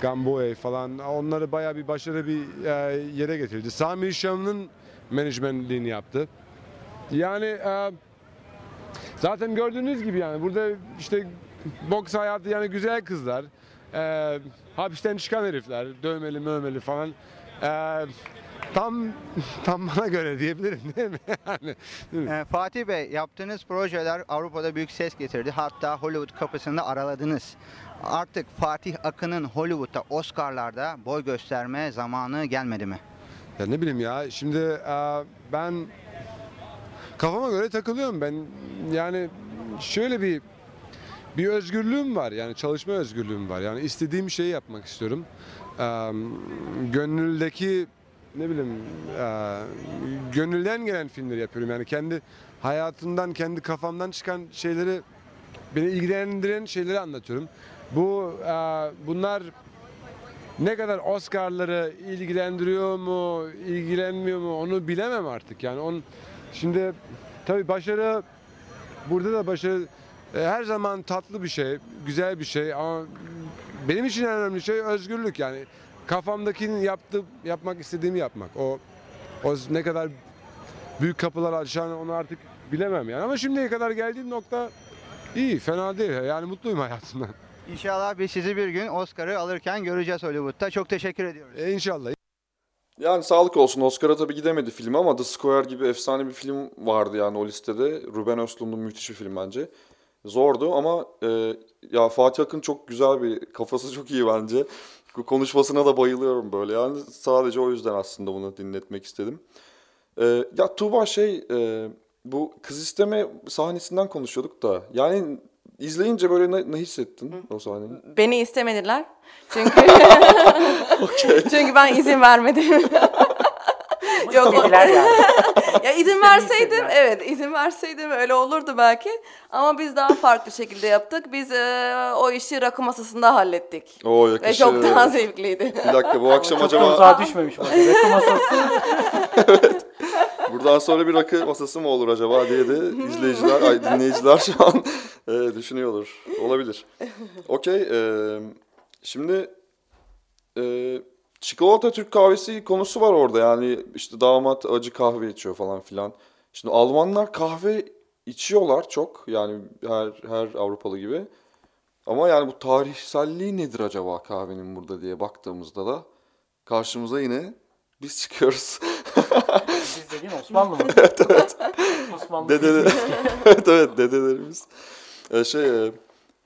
Gamboe falan onları bayağı bir başarılı bir e, yere getirdi. Sami Şam'ın menajmentliğini yaptı. Yani e, zaten gördüğünüz gibi yani burada işte boks hayatı yani güzel kızlar, e, hapisten çıkan herifler, dövmeli mövmeli falan. Tam [laughs] tam bana göre diyebilirim değil mi? [laughs] Yani, değil mi? Ee, Fatih Bey yaptığınız projeler Avrupa'da büyük ses getirdi. Hatta Hollywood kapısında araladınız. Artık Fatih Akın'ın Hollywood'da Oscar'larda boy gösterme zamanı gelmedi mi? Ya ne bileyim ya şimdi e, ben kafama göre takılıyorum ben yani şöyle bir bir özgürlüğüm var yani çalışma özgürlüğüm var yani istediğim şeyi yapmak istiyorum. E, gönüldeki ne bileyim e, gönülden gelen filmleri yapıyorum yani kendi hayatımdan kendi kafamdan çıkan şeyleri beni ilgilendiren şeyleri anlatıyorum. Bu e, bunlar ne kadar Oscar'ları ilgilendiriyor mu, ilgilenmiyor mu onu bilemem artık. Yani on şimdi tabii başarı burada da başarı e, her zaman tatlı bir şey, güzel bir şey ama benim için en önemli şey özgürlük yani kafamdakini yaptı yapmak istediğimi yapmak. O o ne kadar büyük kapılar açan onu artık bilemem yani ama şimdiye kadar geldiğim nokta iyi, fena değil. Yani mutluyum [laughs] hayatımdan. İnşallah biz sizi bir gün Oscar'ı alırken göreceğiz Hollywood'da. Çok teşekkür ediyoruz. E, inşallah. Yani sağlık olsun. Oscar'a tabii gidemedi film ama The Square gibi efsane bir film vardı yani o listede. Ruben Östlund'un müthiş bir film bence. Zordu ama e, ya Fatih Akın çok güzel bir, kafası çok iyi bence. Konuşmasına da bayılıyorum böyle. Yani sadece o yüzden aslında bunu dinletmek istedim. E, ya Tuğba şey, e, bu kız isteme sahnesinden konuşuyorduk da. Yani izleyince böyle ne, ne hissettin o sahneyi? Beni istemediler. Çünkü [laughs] [laughs] çünkü ben izin vermedim. Yok. Dediler yani. [laughs] ya [laughs] izin verseydim evet izin verseydim öyle olurdu belki. Ama biz daha farklı şekilde yaptık. Biz e, o işi rakı masasında hallettik. Oo Ve yakışır. çok daha zevkliydi. Bir dakika bu akşam Çok acaba uzağa düşmemiş bu. Rakı masası. [laughs] buradan sonra bir rakı masası mı olur acaba diye de izleyiciler, ay dinleyiciler şu an e, düşünüyordur. Olabilir. Okey. e, şimdi e, çikolata Türk kahvesi konusu var orada yani işte damat acı kahve içiyor falan filan. Şimdi Almanlar kahve içiyorlar çok yani her her Avrupalı gibi. Ama yani bu tarihselliği nedir acaba kahvenin burada diye baktığımızda da karşımıza yine biz çıkıyoruz. Biz dediğin Osmanlı mı? [laughs] evet evet. Osmanlı Dedeler, [laughs] evet evet dedelerimiz. Ee, şey e,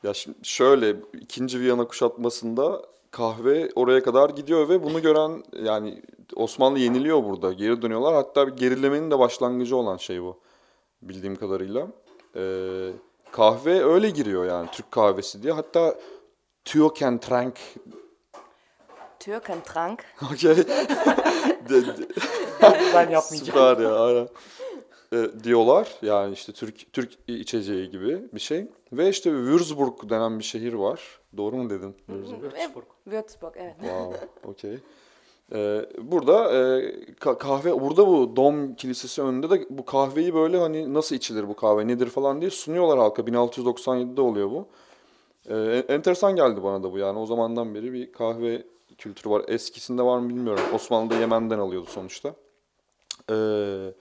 ya şimdi şöyle ikinci Viyana kuşatmasında kahve oraya kadar gidiyor ve bunu gören yani Osmanlı yeniliyor burada. Geri dönüyorlar. Hatta bir gerilemenin de başlangıcı olan şey bu. Bildiğim kadarıyla. Ee, kahve öyle giriyor yani Türk kahvesi diye. Hatta Türkentrank Türkentrank. [laughs] Okey. [laughs] Ben yapmayacağım. Süper ya aynen. E, diyorlar yani işte Türk Türk içeceği gibi bir şey. Ve işte Würzburg denen bir şehir var. Doğru mu dedim? Würzburg. Würzburg evet. Wow, okey. E, burada e, ka- kahve burada bu Dom Kilisesi önünde de bu kahveyi böyle hani nasıl içilir bu kahve nedir falan diye sunuyorlar halka. 1697'de oluyor bu. E, en- enteresan geldi bana da bu yani o zamandan beri bir kahve kültürü var. Eskisinde var mı bilmiyorum. Osmanlı'da Yemen'den alıyordu sonuçta. Eee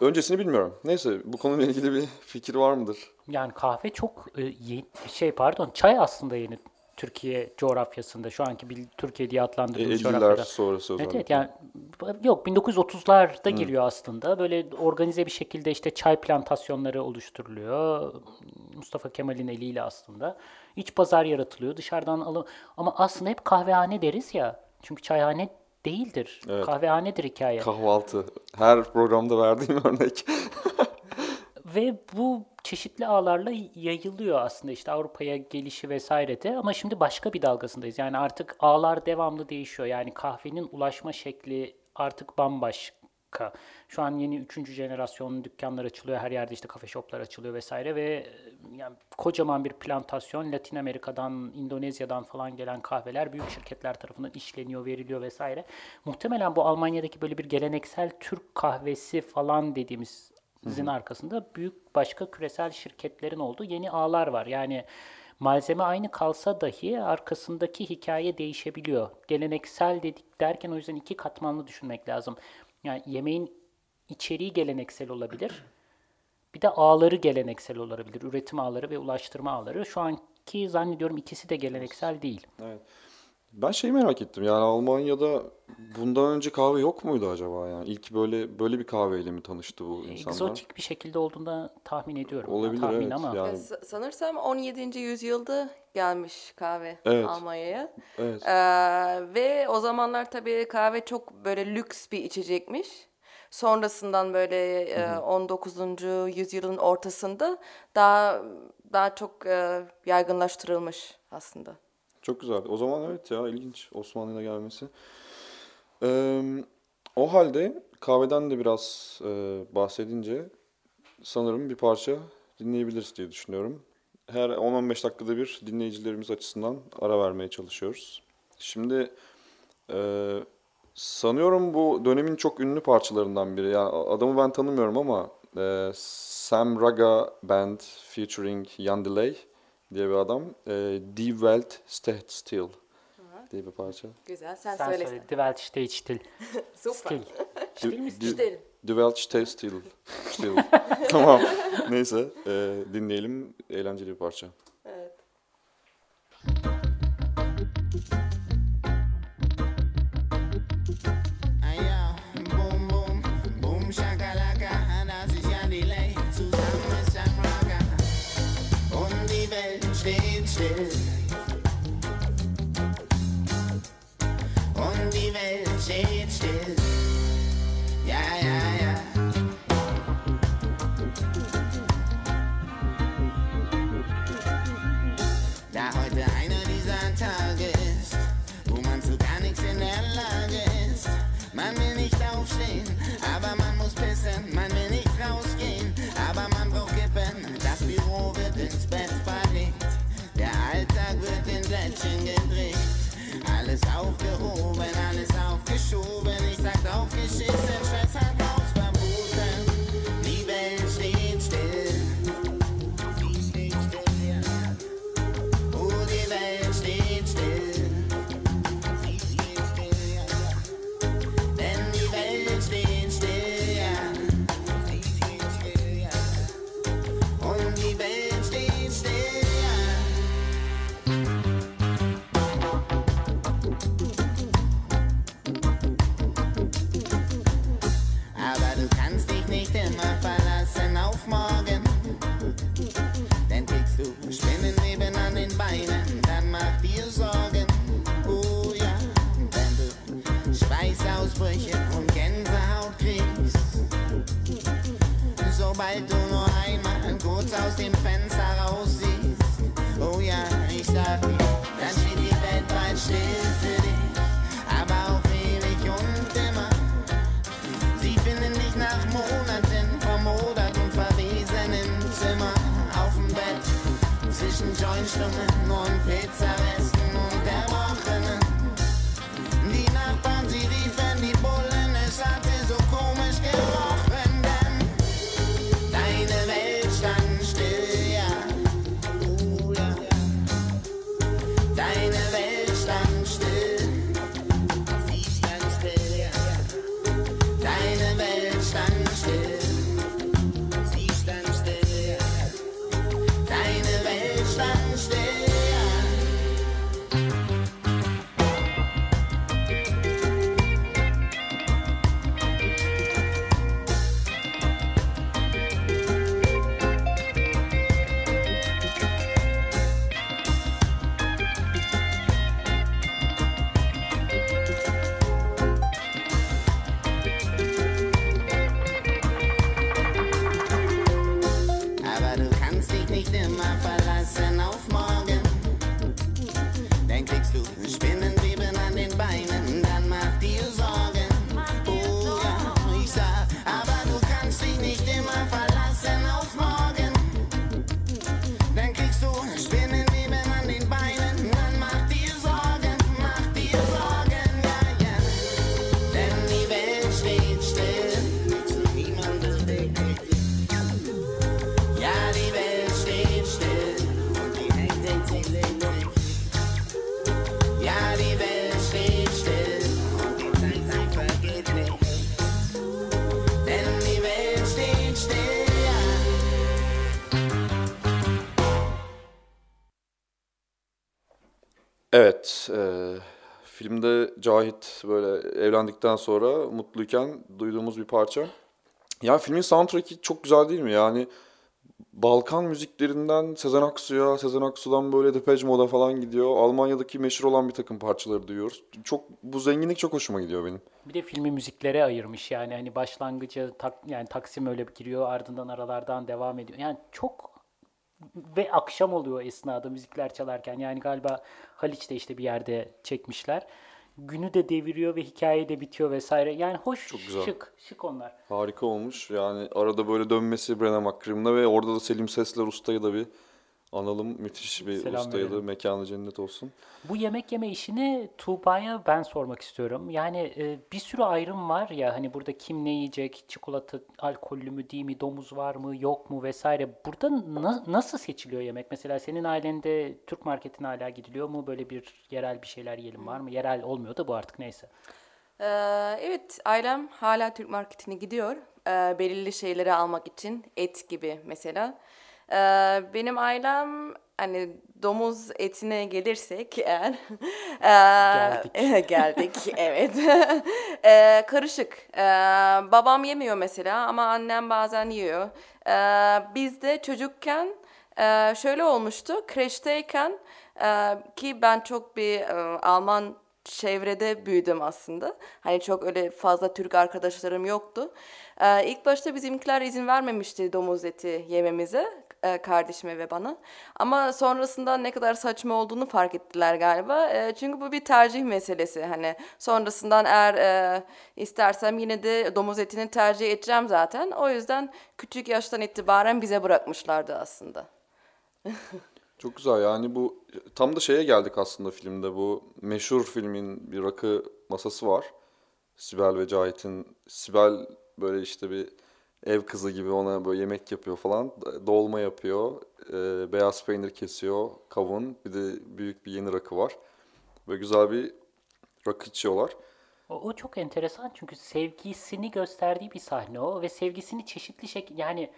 öncesini bilmiyorum. Neyse bu konuyla ilgili bir fikir var mıdır? Yani kahve çok e, şey pardon çay aslında yeni Türkiye coğrafyasında şu anki bil, Türkiye diye E, adlandırdığımız 50'ler coğrafyada. sonrası Evet, evet yani yok 1930'larda giriyor aslında. Böyle organize bir şekilde işte çay plantasyonları oluşturuluyor. Mustafa Kemal'in eliyle aslında. İç pazar yaratılıyor. Dışarıdan alın ama aslında hep kahvehane deriz ya. Çünkü çayhane değildir. Evet. Kahvehanedir hikaye. Kahvaltı. Her programda verdiğim [laughs] örnek. Ve bu çeşitli ağlarla yayılıyor aslında işte Avrupa'ya gelişi vesairede ama şimdi başka bir dalgasındayız. Yani artık ağlar devamlı değişiyor. Yani kahvenin ulaşma şekli artık bambaşka harika. Şu an yeni üçüncü jenerasyon dükkanlar açılıyor. Her yerde işte kafe shoplar açılıyor vesaire ve e, yani kocaman bir plantasyon. Latin Amerika'dan, Endonezya'dan falan gelen kahveler büyük şirketler tarafından işleniyor, veriliyor vesaire. Muhtemelen bu Almanya'daki böyle bir geleneksel Türk kahvesi falan dediğimiz zin arkasında büyük başka küresel şirketlerin olduğu yeni ağlar var. Yani malzeme aynı kalsa dahi arkasındaki hikaye değişebiliyor. Geleneksel dedik derken o yüzden iki katmanlı düşünmek lazım. Yani yemeğin içeriği geleneksel olabilir. Bir de ağları geleneksel olabilir. Üretim ağları ve ulaştırma ağları. Şu anki zannediyorum ikisi de geleneksel değil. Evet. Ben şeyi merak ettim yani Almanya'da bundan önce kahve yok muydu acaba yani? İlk böyle böyle bir kahveyle mi tanıştı bu insanlar? Egzotik bir şekilde olduğunda tahmin ediyorum. Olabilir, tahmin evet. ama Yani- Ya sa- sanırsam 17. yüzyılda gelmiş kahve Evet. Almanya'ya. Evet. Ee, ve o zamanlar tabii kahve çok böyle lüks bir içecekmiş. Sonrasından böyle e, 19. yüzyılın ortasında daha daha çok e, yaygınlaştırılmış aslında. Çok güzel. O zaman evet ya ilginç Osmanlı'ya gelmesi. Ee, o halde kahveden de biraz e, bahsedince sanırım bir parça dinleyebiliriz diye düşünüyorum. Her 10-15 dakikada bir dinleyicilerimiz açısından ara vermeye çalışıyoruz. Şimdi e, sanıyorum bu dönemin çok ünlü parçalarından biri. Yani adamı ben tanımıyorum ama e, Sam Raga Band featuring Jan Delay diye bir adam. E, Die Welt steht still diye bir parça. Güzel sen, sen söyle. Die Welt steht still. [laughs] Süper. [laughs] Still. Still mi? Die- Still. Die Welt steht still. Still. tamam. Neyse e, dinleyelim. Eğlenceli bir parça. Filmde Cahit böyle evlendikten sonra mutluyken duyduğumuz bir parça. Yani filmin soundtrack'i çok güzel değil mi? Yani Balkan müziklerinden Sezen Aksu'ya, Sezen Aksu'dan böyle Depeche Mode'a falan gidiyor. Almanya'daki meşhur olan bir takım parçaları duyuyoruz. Çok bu zenginlik çok hoşuma gidiyor benim. Bir de filmi müziklere ayırmış yani hani başlangıcı tak, yani Taksim öyle giriyor ardından aralardan devam ediyor. Yani çok ve akşam oluyor esnada müzikler çalarken yani galiba Haliç'te işte bir yerde çekmişler. Günü de deviriyor ve hikaye de bitiyor vesaire. Yani hoş, Çok güzel. şık, şık onlar. Harika olmuş. Yani arada böyle dönmesi Brenna McCrim'le ve orada da Selim Sesler Usta'yı da bir analım. Müthiş bir Selam ustaydı. verelim. Mekanı cennet olsun. Bu yemek yeme işini Tuğba'ya ben sormak istiyorum. Yani e, bir sürü ayrım var ya hani burada kim ne yiyecek, çikolata alkollü mü değil mi, domuz var mı yok mu vesaire. Burada na- nasıl seçiliyor yemek? Mesela senin ailende Türk marketine hala gidiliyor mu? Böyle bir yerel bir şeyler yiyelim var mı? Yerel olmuyor da bu artık neyse. Ee, evet, ailem hala Türk marketine gidiyor. Ee, belirli şeyleri almak için, et gibi mesela. Ee, benim ailem, hani domuz etine gelirsek eğer... [laughs] ee, [laughs] geldik, evet. [laughs] Ee, karışık. Ee, babam yemiyor mesela ama annem bazen yiyor. Ee, biz de çocukken e, şöyle olmuştu, kreşteyken e, ki ben çok bir e, Alman çevrede büyüdüm aslında. Hani çok öyle fazla Türk arkadaşlarım yoktu. Ee, ilk başta bizimkiler izin vermemişti domuz eti yememize e, kardeşime ve bana. Ama sonrasında ne kadar saçma olduğunu fark ettiler galiba. E, çünkü bu bir tercih meselesi. Hani sonrasından eğer e, istersem yine de domuz etini tercih edeceğim zaten. O yüzden küçük yaştan itibaren bize bırakmışlardı aslında. [laughs] Çok güzel yani bu tam da şeye geldik aslında filmde bu meşhur filmin bir rakı masası var. Sibel ve Cahit'in Sibel böyle işte bir ev kızı gibi ona böyle yemek yapıyor falan. Dolma yapıyor. e, beyaz peynir kesiyor. Kavun. Bir de büyük bir yeni rakı var. Böyle güzel bir rakı içiyorlar. O, o çok enteresan çünkü sevgisini gösterdiği bir sahne o ve sevgisini çeşitli şekil yani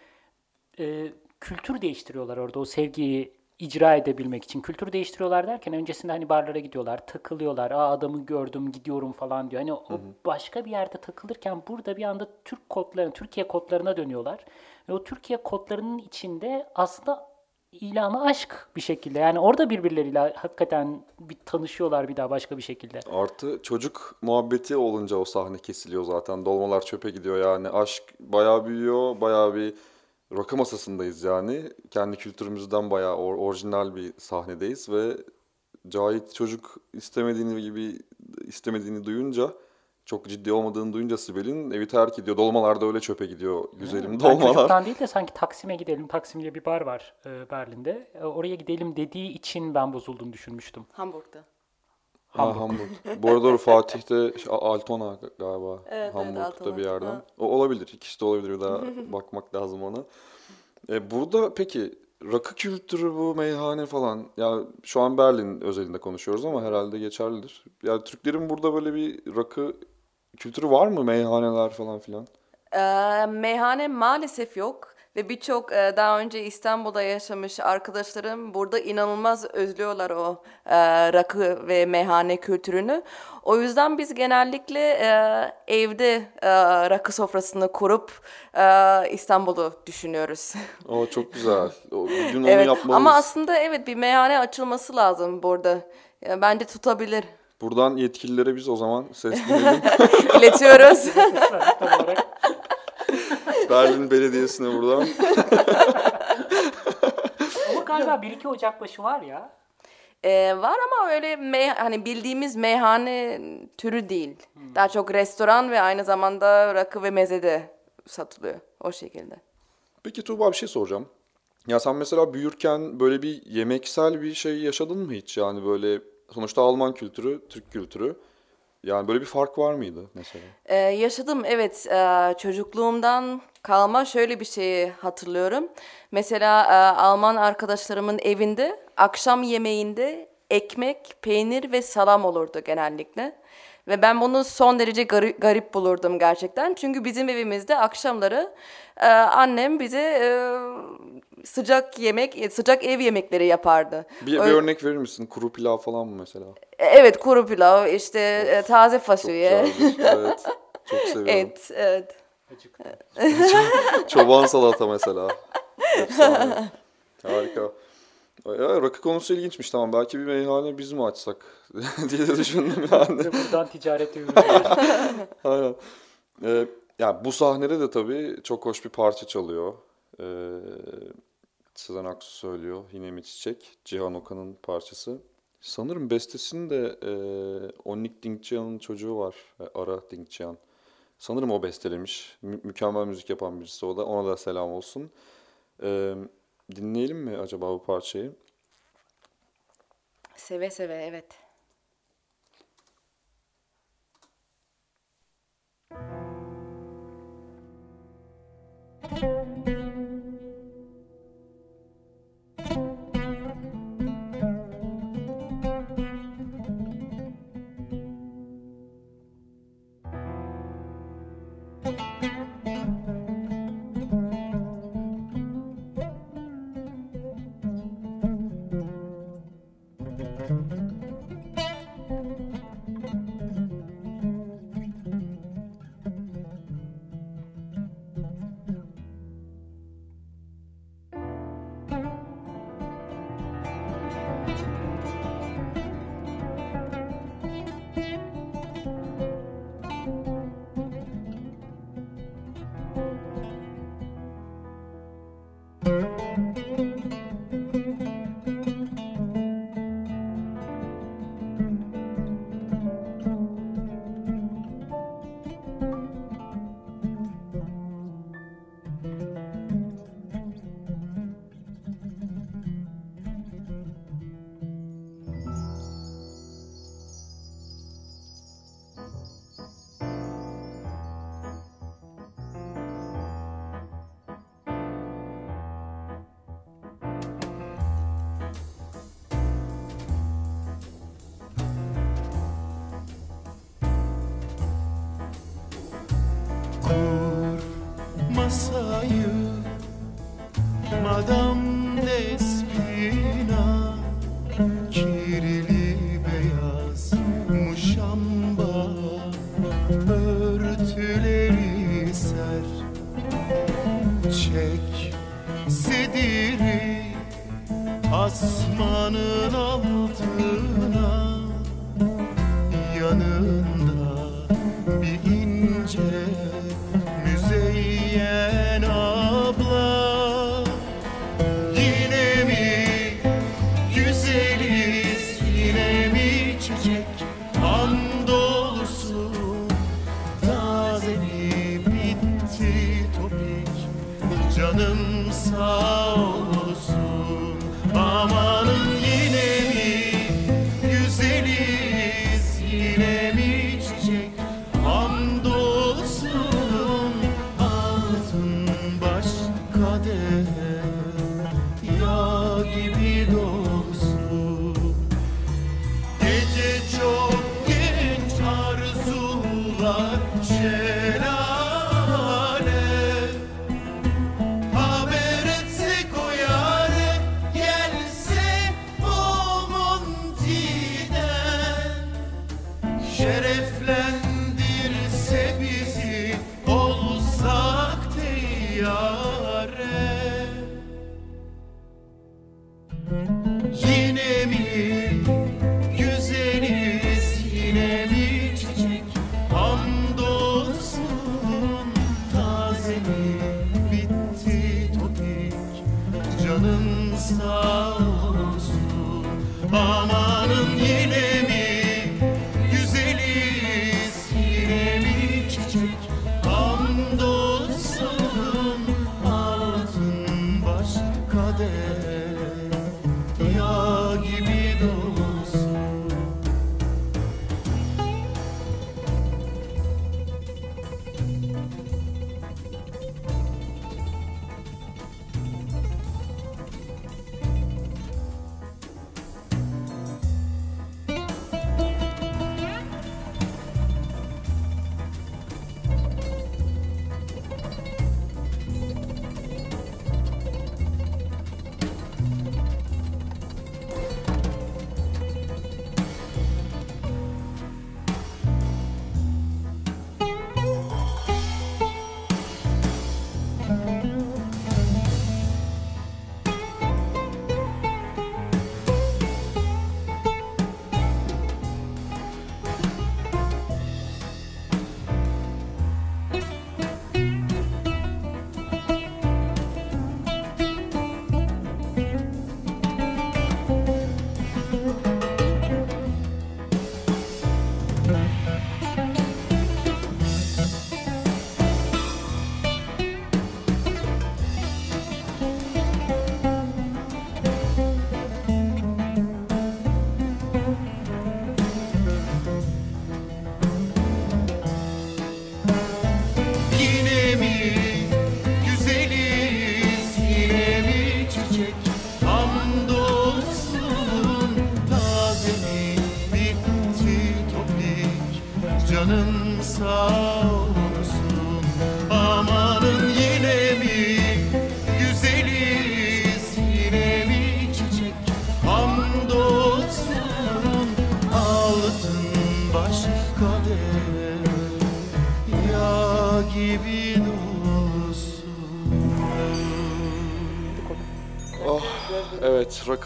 e, kültür değiştiriyorlar orada o sevgiyi icra edebilmek için. Kültür değiştiriyorlar derken öncesinde hani barlara gidiyorlar, takılıyorlar. Aa adamı gördüm, gidiyorum falan diyor. Hani o başka bir yerde takılırken burada bir anda Türk kodlarına, Türkiye kodlarına dönüyorlar. Ve o Türkiye kodlarının içinde aslında ilanı aşk bir şekilde. Yani orada birbirleriyle hakikaten bir tanışıyorlar bir daha başka bir şekilde. Artı çocuk muhabbeti olunca o sahne kesiliyor zaten. Dolmalar çöpe gidiyor yani. Aşk bayağı büyüyor. Bayağı bir rakı masasındayız yani. Kendi kültürümüzden bayağı or- orijinal bir sahnedeyiz ve Cahit çocuk istemediğini gibi istemediğini duyunca çok ciddi olmadığını duyunca Sibel'in evi terk ediyor. Dolmalar da öyle çöpe gidiyor. Güzelim Ben dolmalar. çocuktan değil de sanki Taksim'e gidelim. Taksim diye bir bar var e, Berlin'de. E, oraya gidelim dediği için ben bozulduğunu düşünmüştüm. Hamburg'da. Ha, Hamburg. [laughs] Bu arada Fatih'te şey, Altona galiba. evet, Hamburg'da Altona. bir yerden. Ha. O olabilir. İkisi de olabilir. Bir daha [laughs] bakmak lazım ona. E, burada peki rakı kültürü bu meyhane falan. Ya şu an Berlin özelinde konuşuyoruz ama herhalde geçerlidir. Ya Türklerin burada böyle bir rakı kültürü var mı? Meyhaneler falan filan. Ee, meyhane maalesef yok ve birçok e, daha önce İstanbul'da yaşamış arkadaşlarım burada inanılmaz özlüyorlar o e, rakı ve meyhane kültürünü. O yüzden biz genellikle e, evde e, rakı sofrasını kurup e, İstanbul'u düşünüyoruz. O çok güzel. O, [laughs] bir gün onu evet yapmalıyız. ama aslında evet bir meyhane açılması lazım burada. Ya, bence tutabilir. Buradan yetkililere biz o zaman seslenelim. [laughs] İletiyoruz. Berlin Belediyesi'ne buradan. [laughs] Ama galiba 1-2 Ocakbaşı var ya. Ee, var ama öyle mey hani bildiğimiz meyhane türü değil. Daha çok restoran ve aynı zamanda rakı ve meze de satılıyor o şekilde. Peki Tuğba bir şey soracağım. Ya sen mesela büyürken böyle bir yemeksel bir şey yaşadın mı hiç? Yani böyle sonuçta Alman kültürü, Türk kültürü. Yani böyle bir fark var mıydı mesela? Ee, yaşadım evet Ee, çocukluğumdan kalma şöyle bir şeyi hatırlıyorum. Mesela e, Alman arkadaşlarımın evinde akşam yemeğinde ekmek, peynir ve salam olurdu genellikle. Ve ben bunu son derece garip, garip bulurdum gerçekten. Çünkü bizim evimizde akşamları e, annem bize e, sıcak yemek, sıcak ev yemekleri yapardı. Bir, bir Öyle- örnek verir misin? Kuru pilav falan mı mesela? E, Evet, kuru pilav, işte e, taze Çok fasulye. güzeldir. Evet. [laughs] Çok seviyorum. Evet, evet. [laughs] Çoban salata mesela. Efsane. Harika. Ya, rakı konusu ilginçmiş tamam. Belki bir meyhane biz mi açsak [laughs] diye de düşündüm yani. Buradan ticarete yürüyoruz. [laughs] Aynen. Ee, ya bu sahnede de tabii çok hoş bir parça çalıyor. Ee, Sezen Aksu söylüyor. Yine mi Çiçek? Cihan Okan'ın parçası. Sanırım bestesini de e, Onik Dinkcihan'ın çocuğu var. E, Ara Dinkcihan. Sanırım o bestelemiş. Mü- mükemmel müzik yapan birisi o da. Ona da selam olsun. Ee, dinleyelim mi acaba bu parçayı? Seve seve, evet. Kur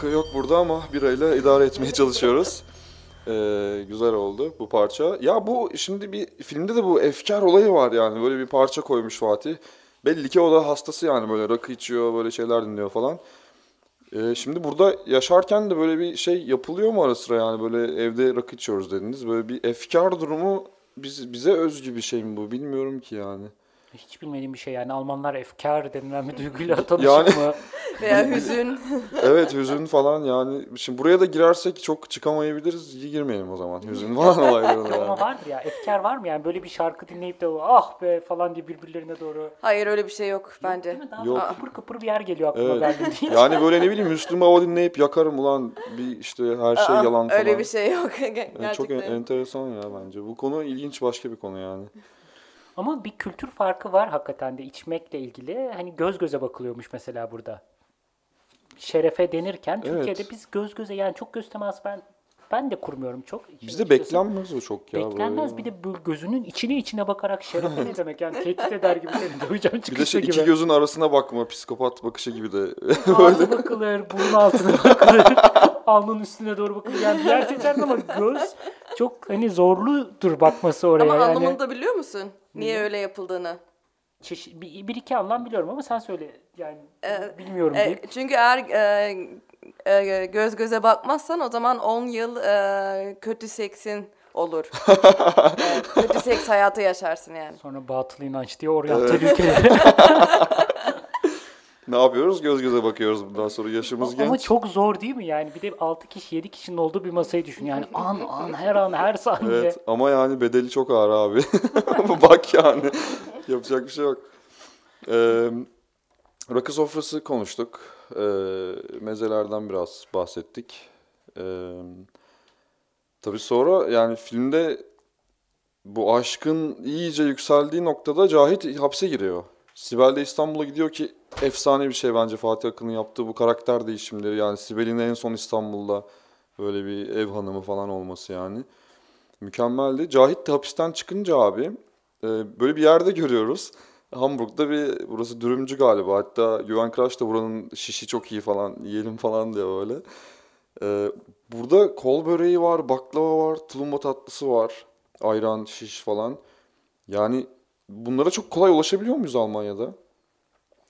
rakı yok burada ama birayla idare etmeye [laughs] çalışıyoruz. Ee, güzel oldu bu parça. Ya bu şimdi bir filmde de bu efkar olayı var yani. Böyle bir parça koymuş Fatih. Belli ki o da hastası yani böyle rakı içiyor, böyle şeyler dinliyor falan. Ee, şimdi burada yaşarken de böyle bir şey yapılıyor mu ara sıra yani böyle evde rakı içiyoruz dediniz. Böyle bir efkar durumu biz, bize özgü bir şey mi bu bilmiyorum ki yani. Hiç bilmediğim bir şey yani Almanlar efkar denilen bir duyguyla tanışık Yani- mı? [laughs] Veya hüzün. [laughs] Evet hüzün falan yani. Şimdi buraya da girersek çok çıkamayabiliriz. İyi girmeyelim o zaman. Hüzün falan olaylarına [laughs] Ama yani. vardır ya efkar var mı yani böyle bir şarkı dinleyip de ah be falan diye birbirlerine doğru. Hayır öyle bir şey yok Değil bence. mi? Daha Yok. kıpır kıpır bir yer geliyor aklıma Evet. Deyince. Yani böyle ne bileyim Müslüm Hava dinleyip yakarım ulan bir işte her şey Aa, yalan falan. Öyle bir şey yok gerçekten. Yani çok en- enteresan ya bence. Bu konu ilginç başka bir konu yani. Ama bir kültür farkı var hakikaten de içmekle ilgili. Hani göz göze bakılıyormuş mesela burada. Şerefe denirken Evet. Türkiye'de biz göz göze yani çok göz teması ben ben de kurmuyorum çok. Bizde beklenmez o çok ya. Beklenmez bir de gözünün içine içine bakarak şerefe ne demek yani tehdit eder gibi seni döveceğim Bir de çıkışta şey gibi. iki gözün arasına bakma psikopat bakışı gibi de. [laughs] Ağzı bakılır, burun altına [laughs] bakılır, alnın üstüne doğru bakılır. Yani bir yer seçerdin ama göz çok hani zorludur bakması oraya. Ama yani. anlamını da biliyor musun? Niye öyle yapıldığını? Çeşi- bir, bir iki anlam biliyorum ama sen söyle yani Ee, bilmiyorum E, deyip. çünkü eğer e, e, göz göze bakmazsan o zaman 10 yıl e, kötü seksin olur. [laughs] E, kötü seks hayatı yaşarsın yani. Sonra batıl inanç diye oryantal ülkelere. [laughs] ne yapıyoruz? Göz göze bakıyoruz bundan sonra. Yaşımız genç. ama çok zor değil mi yani? Bir de 6 kişi 7 kişinin olduğu bir masayı düşün. Yani an an her an her saniye. Evet ama yani bedeli çok ağır abi. [laughs] Bak yani. Yapacak bir şey yok. Ee, rakı sofrası konuştuk. Ee, mezelerden biraz bahsettik. Ee, tabii sonra yani filmde bu aşkın iyice yükseldiği noktada Cahit hapse giriyor. Sibel de İstanbul'a gidiyor ki efsane bir şey bence Fatih Akın'ın yaptığı bu karakter değişimleri. Yani Sibel'in en son İstanbul'da böyle bir ev hanımı falan olması yani. Mükemmeldi. Cahit de hapisten çıkınca abi e, böyle bir yerde görüyoruz. Hamburg'da bir burası dürümcü galiba. Hatta Güven Kıraç da buranın şişi çok iyi falan yiyelim falan diyor böyle. E, burada kol böreği var, baklava var, tulumba tatlısı var. Ayran, şiş falan. Yani bunlara çok kolay ulaşabiliyor muyuz Almanya'da?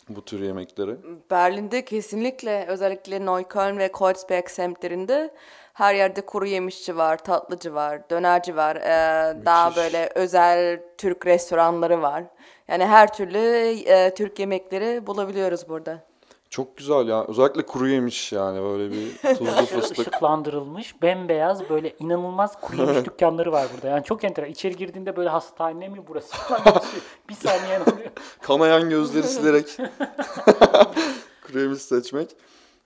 Bu tür yemeklere. Berlin'de kesinlikle özellikle Neukölln ve Kreuzberg semtlerinde her yerde kuru yemişçi var, tatlıcı var, dönerci var, e, daha böyle özel Türk restoranları var. Yani her türlü e, Türk yemekleri bulabiliyoruz burada. Çok güzel ya. Özellikle kuru yemiş yani böyle bir [laughs] tuzlu fıstık. ışıklandırılmış, bembeyaz böyle inanılmaz kuru yemiş dükkanları var burada. Yani çok enteresan. İçeri girdiğinde böyle hastane mi burası [laughs] falan diyorsun. bir saniye oluyor? [laughs] Kanayan gözleri silerek kremi seçmek.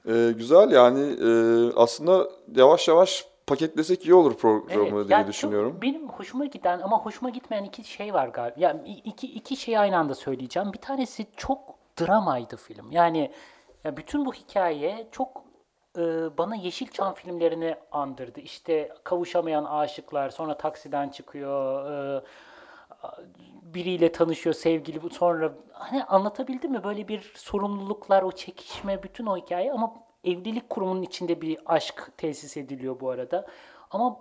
Ee, güzel yani e, aslında yavaş yavaş paketlesek iyi olur programı Evet, diye yani çok düşünüyorum. benim hoşuma giden ama hoşuma gitmeyen iki şey var galiba. Yani iki, iki şeyi aynı anda söyleyeceğim. Bir tanesi çok dramaydı film. Yani ya bütün bu hikaye çok e, bana Yeşilçam filmlerini andırdı. İşte kavuşamayan aşıklar, sonra taksiden çıkıyor, e, biriyle tanışıyor sevgili sonra hani anlatabildim mi böyle bir sorumluluklar o çekişme bütün o hikaye ama evlilik kurumunun içinde bir aşk tesis ediliyor bu arada ama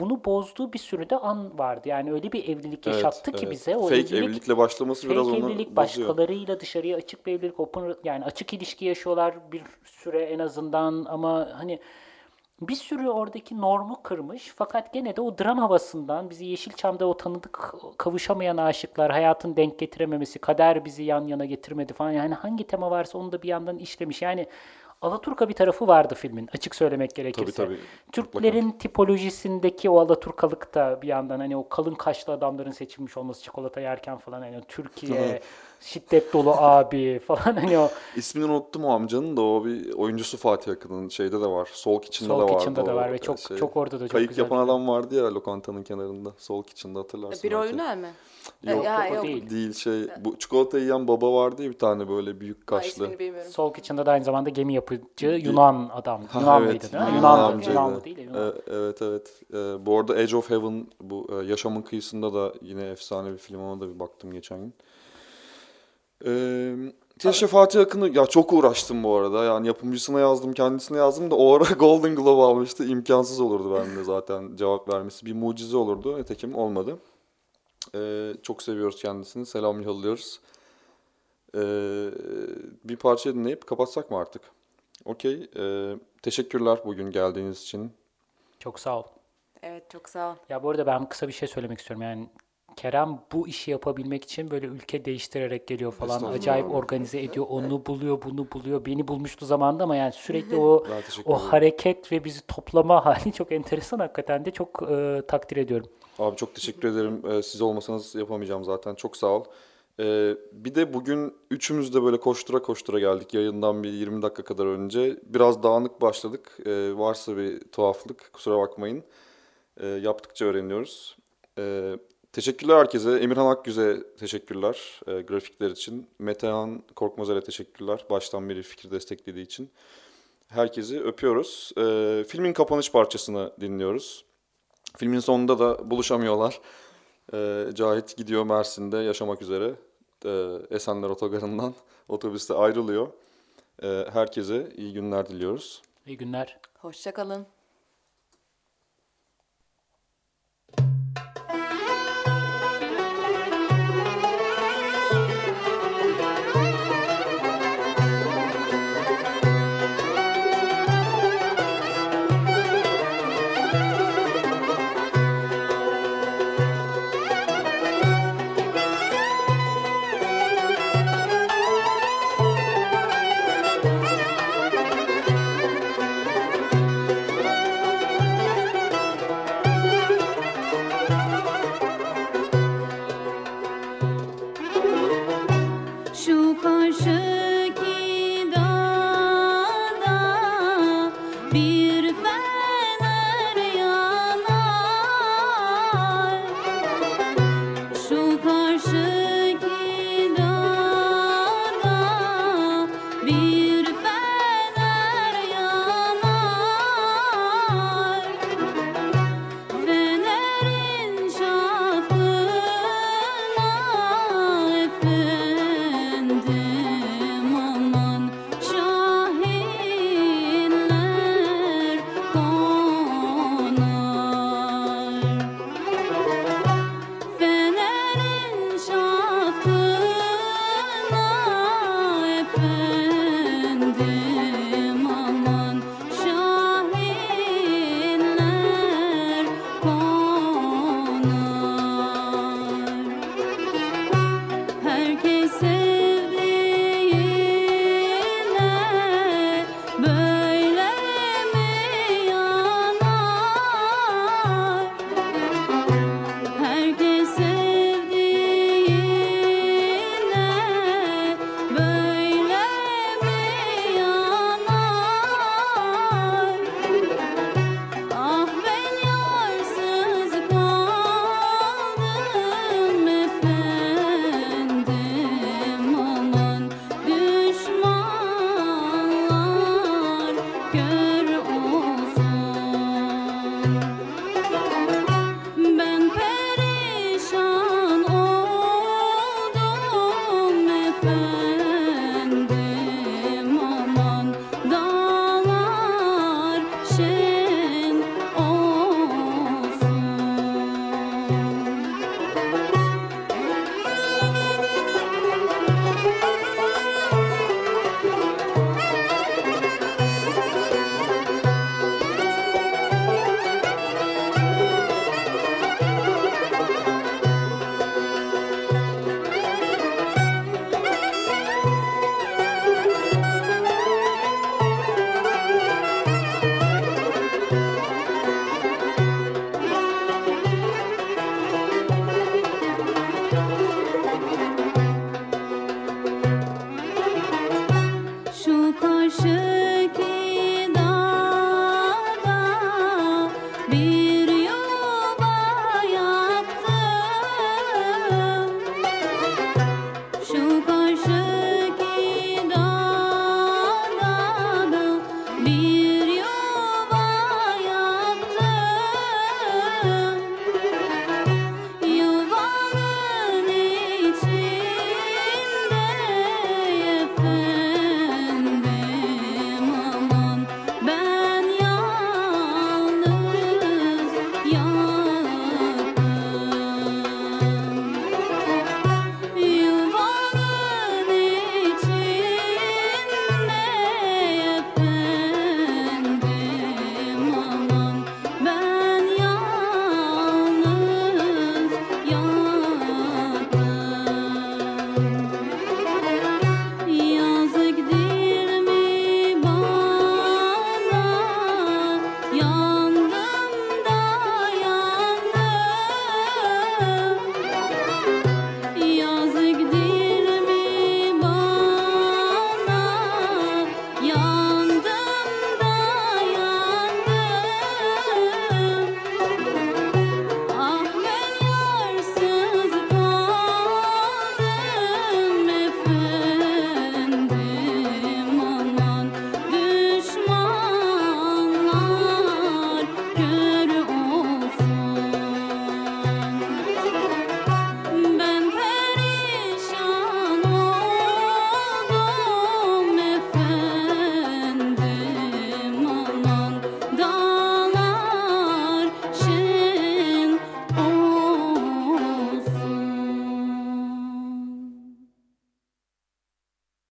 bunu bozduğu bir sürü de an vardı. Yani öyle bir evlilik Evet, yaşattı ki evet. bize. O Fake evlilik evlilikle başlaması biraz fake onu evlilik başkalarıyla dışarıya açık bir evlilik open yani açık ilişki yaşıyorlar bir süre en azından. Ama hani bir sürü oradaki normu kırmış. Fakat gene de o dram havasından bizi Yeşilçam'da o tanıdık kavuşamayan aşıklar, hayatın denk getirememesi, kader bizi yan yana getirmedi falan. Yani hangi tema varsa onu da bir yandan işlemiş. Yani Alaturka bir tarafı vardı filmin açık söylemek gerekirse. Tabii tabii. Türklerin tipolojisindeki o Alaturkalık da bir yandan hani o kalın kaşlı adamların seçilmiş olması çikolata yerken falan hani Türkiye şiddet dolu abi falan [laughs] hani o İsmini unuttum o amcanın da o bir oyuncusu Fatih Akın'ın şeyde de var. Soul Kitchen'da Soul da vardı. Kitchen'da da o var ve çok- şey. çok orada da çok Kayık güzel yapan adam vardı ya lokantanın kenarında. Soul Kitchen'da hatırlarsın. Bir oyunlar mı? Yok, Ya, yok, değil. Değil şey bu çikolata yiyen baba vardı ya bir tane böyle büyük Ha, kaşlı. bilmiyorum. Soul Kitchen'da da aynı zamanda gemi yapıcı Yunan adam. Ha, Yunan evet, mıydı değil mi? Yunan Yunan. Yunanlı değil Yunan. E, evet evet. E, bu arada Edge of Heaven bu e, Yaşamın Kıyısında da yine efsane bir film ona da bir baktım geçen gün. E, Keşke Fatih Akın'ı ya çok uğraştım bu arada. Yani yapımcısına yazdım, kendisine yazdım da o ara [laughs] Golden Globe almıştı. İmkansız olurdu bende zaten cevap vermesi. Bir mucize olurdu. Nitekim olmadı. E, çok seviyoruz kendisini. Selam yolluyoruz. E, bir parça dinleyip kapatsak mı artık? Okey. E, teşekkürler bugün geldiğiniz için. Çok sağ ol. Evet çok sağ ol. Ya bu arada ben kısa bir şey söylemek istiyorum. Yani Kerem bu işi yapabilmek için böyle ülke değiştirerek geliyor falan. Acayip organize ediyor. Onu buluyor, bunu buluyor. Beni bulmuştu zamanında ama yani sürekli o o hareket ve bizi toplama [laughs] hali çok enteresan hakikaten de çok e, takdir ediyorum. Abi çok teşekkür ederim. Ee, siz olmasanız yapamayacağım zaten. Çok sağ ol. Ee, bir de bugün üçümüz de böyle koştura koştura geldik yayından bir 20 dakika kadar önce. Biraz dağınık başladık. Ee, varsa bir tuhaflık kusura bakmayın. Ee, yaptıkça öğreniyoruz. Ee, teşekkürler herkese. Emirhan Akgüz'e teşekkürler e, grafikler için. Metehan Korkmazer'e teşekkürler. Baştan beri fikir desteklediği için. Herkesi öpüyoruz. Ee, filmin kapanış parçasını dinliyoruz. Filmin sonunda da buluşamıyorlar. Ee, Cahit gidiyor Mersin'de yaşamak üzere. Ee, Esenler Otogarı'ndan [laughs] otobüste ayrılıyor. Ee, herkese iyi günler diliyoruz. İyi günler. Hoşça खुश